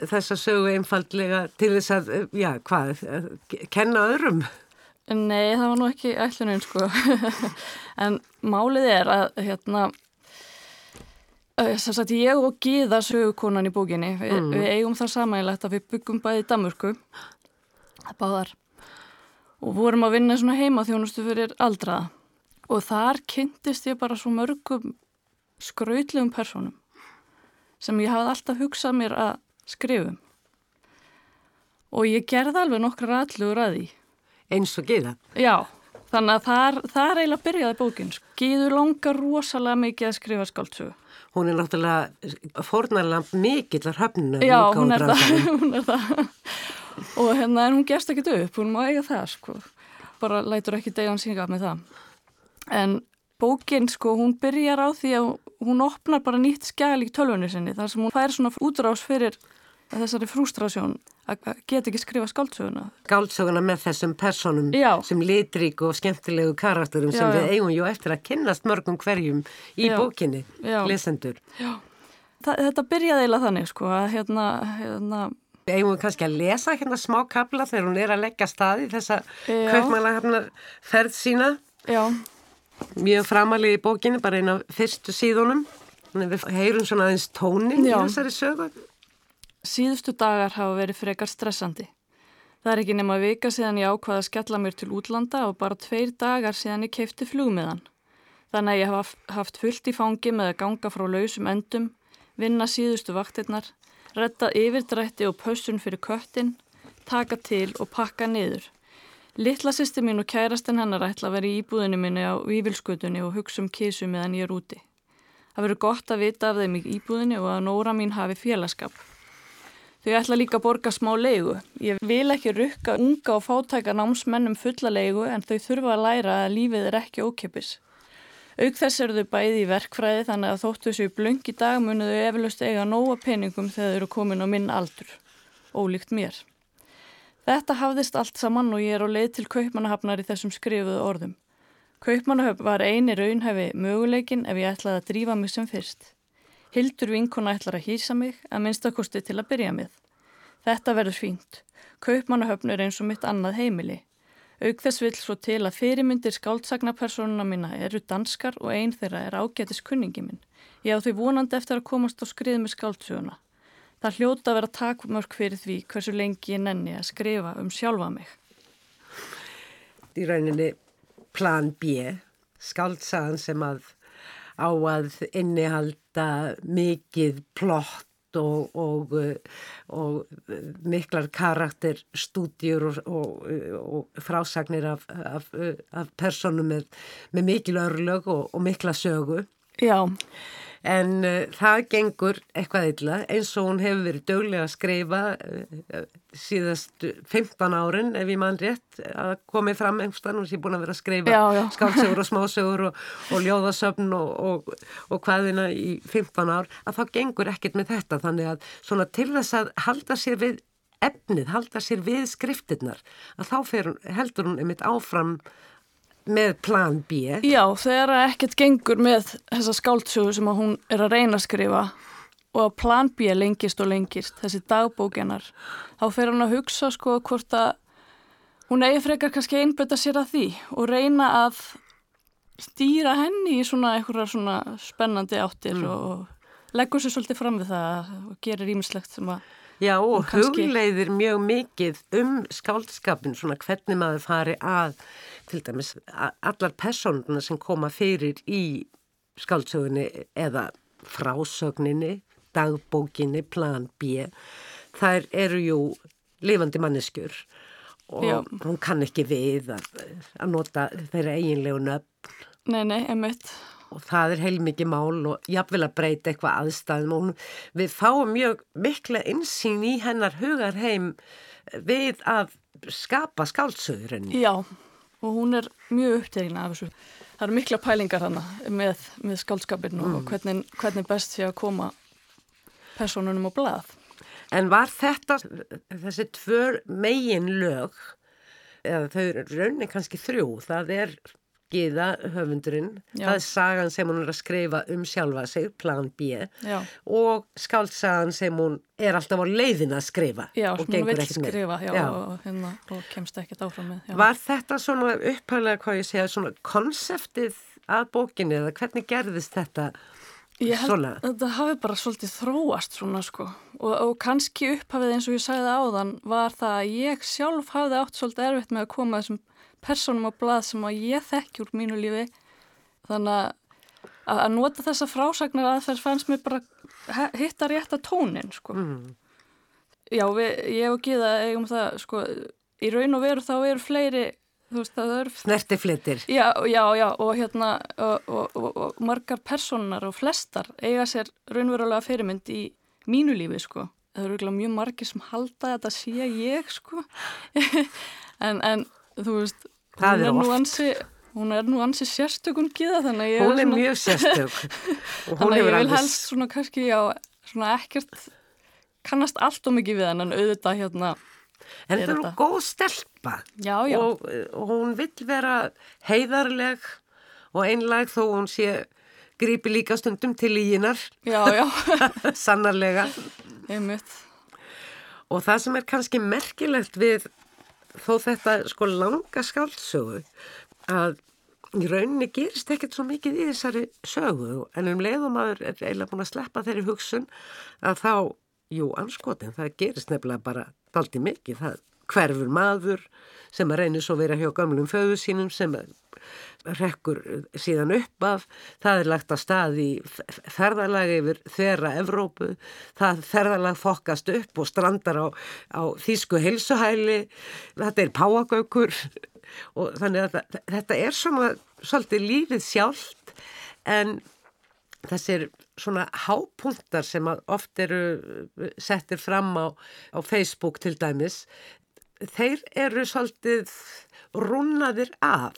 þessa sögu einfallega til þess að, já, hvað, kenna öðrum? Nei, það var nú ekki ætlunum, sko. *laughs* en málið er að, hérna, þess að ég og Gíða sögukonan í bókinni, við, mm. við eigum það samægilegt að við byggum bæði Damurku, báðar, og vorum að vinna svona heima þjónustu fyrir aldraða. Og þar kynntist ég bara svo mörgum skrautlegum personum sem ég hafði alltaf hugsað mér að skrifum. Og ég gerði alveg nokkra allugur að því. Eins og Gíða? Já, þannig að það er, það er eiginlega byrjaði bókinn. Gíðu langar rosalega mikið að skrifa skáltsögu. Hún er náttúrulega fornarlega mikill að höfnuna. Já, hún er, það, *laughs* hún er það. Og hérna en hún gerst ekkit upp, hún má eiga það sko. Bara lætur ekki degan síngað með það. En bókinn sko, hún byrjar á því að hún opnar bara nýtt skæl í tölvunni sinni þar sem hún fær svona útrás fyrir þessari frústrasjón að geta ekki skrifa skáldsöguna. Skáldsöguna með þessum personum já. sem litrík og skemmtilegu karakterum já, sem við eigum ju eftir að kynnast mörgum hverjum í bókinni, lesendur. Já, þetta byrjaði eiginlega þannig sko að hérna, hérna eigum við kannski að lesa hérna smá kabla þegar hún er að leggja staði þessa kaupmæla ferð sína. Já mjög framalið í bókinu, bara eina fyrstu síðunum. Við heyrum svona aðeins tónin í þessari sögu. Síðustu dagar hafa verið frekar stressandi. Það er ekki nema vika síðan ég ákvaði að skella mér til útlanda og bara tveir dagar síðan ég keipti flugmiðan. Þannig að ég hafa haft fullt í fangi með að ganga frá lausum endum, vinna síðustu vaktirnar, retta yfirdrætti og pössun fyrir köttin, taka til og pakka niður. Littla sýsti mín og kærastinn hennar ætla að vera í íbúðinu minni á Vívilskutunni og hugsa um kísu meðan ég er úti. Það verður gott að vita af þeim í íbúðinu og að Nóra mín hafi félagskap. Þau ætla líka að borga smá leigu. Ég vil ekki rukka unga og fátæka námsmennum fulla leigu en þau þurfa að læra að lífið er ekki ókipis. Auk þess eru þau bæði í verkfræði þannig að þóttu þessu blöng í dag munu þau eflaust eiga nóga peningum þegar þau eru komin á minn aldur. Ólíkt mér. Þetta hafðist allt saman og ég er á leið til kaupmannahafnar í þessum skrifuðu orðum. Kaupmannahöfn var eini raunhefi möguleikin ef ég ætlaði að drífa mig sem fyrst. Hildur vinkona ætlar að hýsa mig að minnstakosti til að byrja með. Þetta verður fínt. Kaupmannahöfn er eins og mitt annað heimili. Auk þess vil svo til að fyrirmyndir skáldsagnapersonuna mína eru danskar og einn þeirra er ágætis kunningi minn. Ég á því vonandi eftir að komast á skrið með skáldsuguna. Það hljóta að vera takmörk fyrir því hversu lengi ég nenni að skrifa um sjálfa mig. Í rauninni plan B, skaldsagan sem að á að innihalda mikið plott og, og, og miklar karakterstúdjur og, og frásagnir af, af, af personum með, með mikil örlög og mikla sögu. Já. En uh, það gengur eitthvað illa eins og hún hefur verið döglega að skrifa uh, síðast 15 árin ef ég mann rétt að komið fram einhverstað, hún sé búin að vera að skrifa skálsögur og *laughs* smásögur og, og ljóðasöfn og, og hvaðina í 15 ár, að þá gengur ekkert með þetta. Þannig að svona til þess að halda sér við efnið, halda sér við skriftirnar, að þá fer, heldur hún einmitt áfram með plan B Já, þegar ekkert gengur með þessa skáldsögu sem hún er að reyna að skrifa og að plan B lengist og lengist, þessi dagbókenar þá fer hann að hugsa sko hvort að hún eigi frekar kannski einbeta sér að því og reyna að stýra henni í svona eitthvað svona spennandi áttir mm. og leggur sér svolítið fram við það og gerir ímislegt sem að Já og kannski... hugleiðir mjög mikið um skáldskapin, svona hvernig maður fari að, til dæmis, allar personuna sem koma fyrir í skáldsögunni eða frásögninni, dagbókinni, plan B, þær eru jú lifandi manneskjur og Já. hún kann ekki við að, að nota þeirra eiginlegu nöfn. Nei, nei, emitt og það er heilmikið mál og jáfnvel að breyta eitthvað aðstæðum og hún, við fáum mjög mikla insýn í hennar hugarheim við að skapa skáldsöðurinn. Já, og hún er mjög upptegna af þessu. Það eru mikla pælingar hana með, með skáldskapin mm. og hvernig, hvernig best sé að koma personunum á blað. En var þetta, þessi tvör megin lög, eða þau raunir kannski þrjú, það er Gíða, höfundurinn, Já. það er sagan sem hún er að skrifa um sjálfa sig, plan B Já. og skáltsagan sem hún er alltaf á leiðin að skrifa Já, og gengur ekkert með. Skrifa, og, hérna, og kemst ekkert áfram með. Var þetta svona upphæðlega, hvað ég segja, svona konseptið að bókinni eða hvernig gerðist þetta ég held að það hafi bara svolítið þróast svona sko og, og kannski upphæfið eins og ég sagði áðan var það að ég sjálf hafði átt svolítið erfitt með að koma þessum personum á blað sem að ég þekki úr mínu lífi. Þannig að að nota þessa frásagnar aðferð fannst mér bara hitta rétt að tónin sko. Mm. já, við, ég og Gíða eigum það sko, í raun og veru þá eru fleiri Snertiflitir já, já, já, og hérna og, og, og, og margar personar og flestar eiga sér raunverulega fyrirmynd í mínu lífi sko. Það eru mjög margir sem halda þetta sé ég sko. *laughs* En, en þú veist, hún er, er nú ansi hún er nú ansi sérstökun gíða þannig hún er svona, mjög sérstök. *laughs* Þannig ég vil helst svona kannski já, svona ekkert kannast allt og mikið við hann en auðvitað hérna en það er nú góð stelpa. Já, já. Og, og hún vill vera heiðarleg og einlag þó hún sé grípi líka stundum til íinar *laughs* sannarlega. Og það sem er kannski merkilegt við þó þetta sko langa skáldsögu að í rauninni gerist ekkert svo mikið í þessari sögu. En um leiðum að er eiginlega búin að sleppa þeirri hugsun að þá, jú, anskotin, það gerist nefnilega bara daldi mikið, það hverfur maður sem að reynir svo vera hjá gamlum föðu sínum sem rekkur síðan upp af, það er lagt að stað í ferðalagi yfir þeirra Evrópu, það ferðalag fokast upp og strandar á, á þýsku heilsuhæli, þetta er páagaukur. *laughs* Og þannig að þetta er svona svolítið lífið sjálft en þessir svona hápuntar sem oft eru settir fram á, á Facebook til dæmis þeir eru svolítið rúnaðir af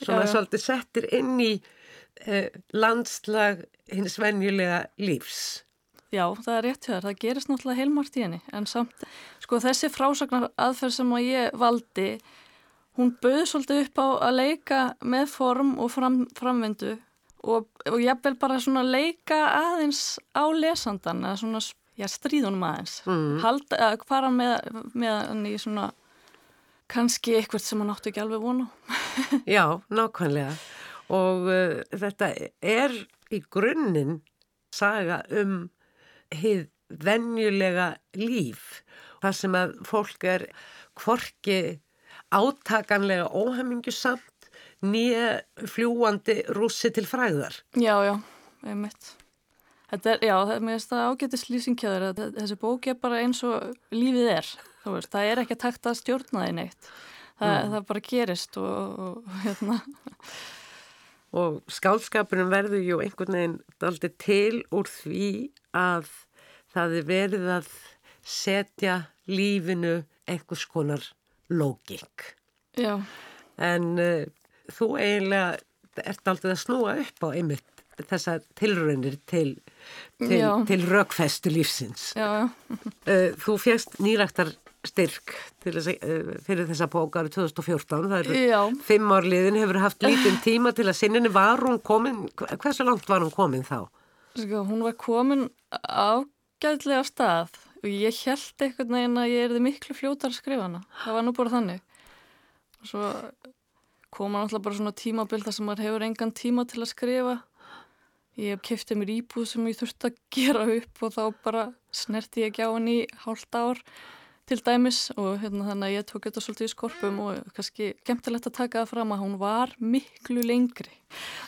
svona já, já. svolítið settir inn í eh, landslag hins venjulega lífs Já, það er rétt hér, það gerist náttúrulega heilmart í henni en samt, sko þessi frásagnar aðferð sem að ég valdi hún bauð svolítið upp á að leika með form og fram, framvindu og, og jafnvel bara svona leika aðeins á lesandan eða svona, já, stríðunum aðeins mm. halda, að fara með, með hann í svona kannski eitthvað sem hann áttu ekki alveg vonu *laughs* Já, nákvæmlega og uh, þetta er í grunninn saga um hið venjulega líf þar sem að fólk er kvorki átakanlega óhemmingusamt nýja fljúandi rúsi til fræðar. Já, já, einmitt. Þetta er, já, það, það ágættis lýsingkjöður að þessi bóki er bara eins og lífið er. Veist, það er ekki að takta að stjórna því neitt. Það, mm. það bara gerist og, og hérna... *laughs* Og skálskapurinn verður ju einhvern veginn aldrei til úr því að það er verið að setja lífinu einhvers konar lógik. Já. En uh, þú eiginlega ert aldrei að snúa upp á einmitt þessa tilraunir til, til, til rökfestu lífsins. Já, uh, *laughs* þú fjast nýræktar styrk þess, uh, fyrir þessa bók árið 2014. Það eru já. fimm árliðin, hefur haft lítinn tíma til að sinninni. Var hún komin, hversu langt var hún komin þá? Sko, hún var komin ágæðlega á stað og ég held eitthvað neginn að ég erði miklu fljótar að skrifa hana. Það var nú bara þannig. Og svo koma náttúrulega bara svona tímabild þar sem maður hefur engan tíma til að skrifa Ég kiftið mér íbúð sem ég þurfti að gera upp og þá bara snerti ég ekki á henni í hálft ár til dæmis og hérna, þannig að ég tók þetta svolítið í skorpum og kannski gemtilegt að taka það fram að hún var miklu lengri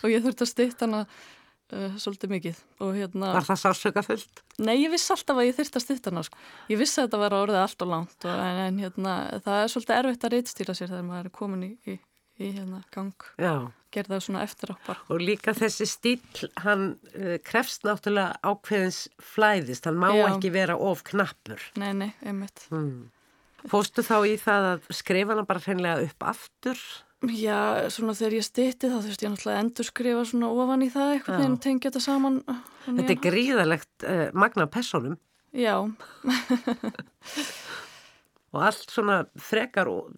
og ég þurfti að styrta hana uh, svolítið mikið. Hérna, var það sásöka fullt? Nei, ég vissi alltaf að ég þurfti að styrta hana. Sko. Ég vissi að þetta var orðið allt og langt og, en, en hérna, það er svolítið erfitt að reytstýra sér þegar maður er komin í, í, í hérna, gang. Já gerða það svona eftir okkar. Og líka þessi stíl, hann uh, krefst náttúrulega ákveðins flæðist, hann má Já. ekki vera of knappur. Nei, nei, einmitt. Hmm. Fóstu þá í það að skrifa hann bara hreinlega upp aftur? Já, svona þegar ég stýtti þá þurfti ég náttúrulega að endur skrifa svona ofan í það eitthvað þegar tengja þetta saman. Þetta er gríðalegt uh, magna personum. Já. *laughs* og allt svona frekar og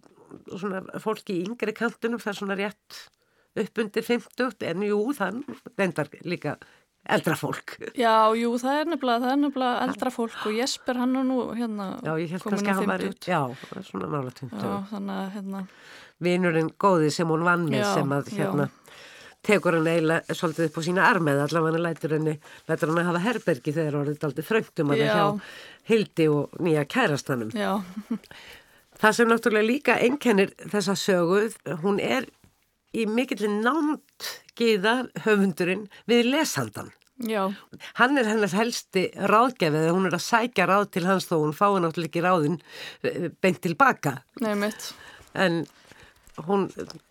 svona fólki í yngri kantunum það er svona rétt upp undir 50 en jú, þann vendar líka eldra fólk. Já, jú, það er nefnilega, það er nefnilega eldra fólk og Jesper hann er nú hérna komin í 50. Já, svona nála 20. Já, þannig að hérna... Vinurinn góði sem hún vann með sem að hérna já. tekur hann eiginlega svolítið upp á sína armið allavega hann lætur henni, lætur hann að hafa herbergi þegar orðið aldrei þröngtum að það hjá Hildi og nýja kærastanum. Já. Það sem náttúrulega líka einkennir þessa söguð, hún er í mikillin námt gíða höfundurinn við lesandan. Já. Hann er hennar helsti ráðgefið hún er að sækja ráð til hans þó hún fái náttúrulega ekki ráðin eh, beint tilbaka. Nei mitt. En hún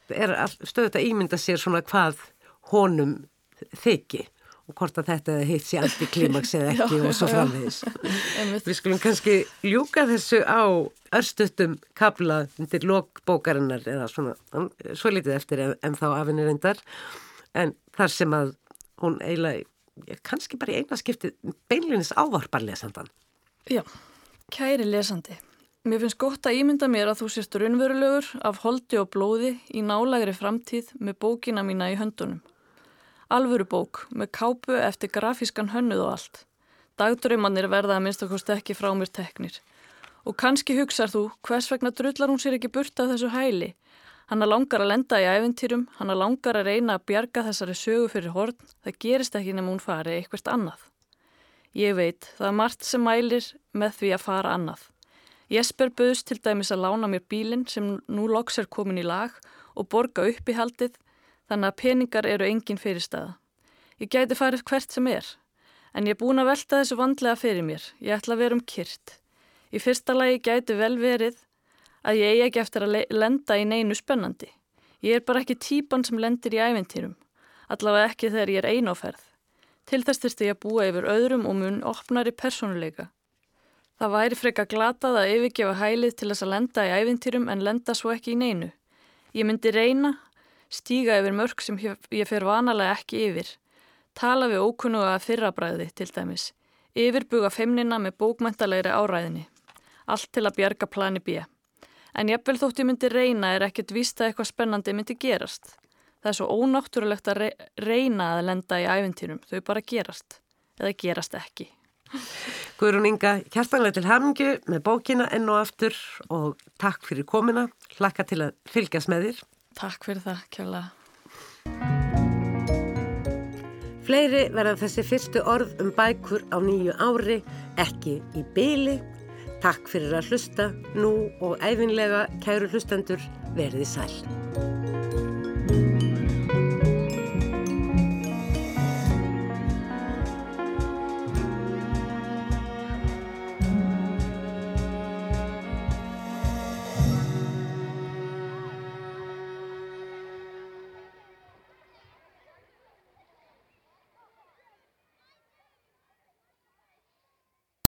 er stöðut að ímynda sér svona hvað honum þykki og hvort að þetta hitt sér allt í klímaks eða *laughs* ekki já, og svo framvegis. *laughs* Við skulum kannski ljúka þessu á örstuttum kabla undir lokbókarinnar eða svona, svo litið eftir en, en þá afinir endar en þar sem að hún eiginlega kannski bara í eina skipti beinlinis ávarpar lesandan. Já, kæri lesandi. Mér finnst gott að ímynda mér að þú sést raunverulegur af holdi og blóði í nálagri framtíð með bókina mína í höndunum. Alvöru bók með kápu eftir grafískan hönnuð og allt. Dagdröymannir verða að minnst okkur ekki frá mér teknir. Og kannski hugsað þú hvers vegna drullar hún sér ekki burt af þessu hæli. Hanna langar að lenda í æventýrum, hanna langar að reyna að bjarga þessari sögu fyrir horn. Það gerist ekki nefn hún fari eitthvað annað. Ég veit, það er margt sem mælir með því að fara annað. Jesper böðst til dæmis að lána mér bílinn sem nú loks er komin í lag og borga upp í haldið þannig að peningar eru engin fyrirstaða. Ég gæti farið hvert sem er, en ég er búin að velta þessu vandlega fyrir mér. Ég ætla að vera um kyrt. Í fyrsta lagi gæti vel verið að ég eigi ekki eftir að lenda í neinu spennandi. Ég er bara ekki típan sem lendir í æventýrum, allavega ekki þegar ég er eináferð. Til þess þurfti ég að búa yfir öðrum og mun opnari personuleika. Það væri freka glatað að yfirgefa hælið til þess að lenda í æventýrum en lenda svo ekki í neinu. Ég myndi reyna stíga yfir mörg sem ég fer vanalega ekki yfir, tala við ókunnuga fyrrabræði til dæmis, yfirbuga feimnina með bókmæntalegri áræðinni, allt til að bjarga plani B. En jafnvel þótt ég myndi reyna er ekkert víst að eitthvað spennandi myndi gerast. Það er svo ónáttúrulegt að reyna að lenda í æfintýrum. Þau bara gerast. Eða gerast ekki. Guðrún Inga, hjartanlega til hamngu með bókina enn og aftur og takk fyrir komina. Hlakka til að fylgjast með þér. Takk fyrir það, kjörlega. Fleiri verða þessi fyrstu orð um bækur á nýju ári, ekki í byli. Takk fyrir að hlusta nú og æfinlega kæru hlustendur verði sæl.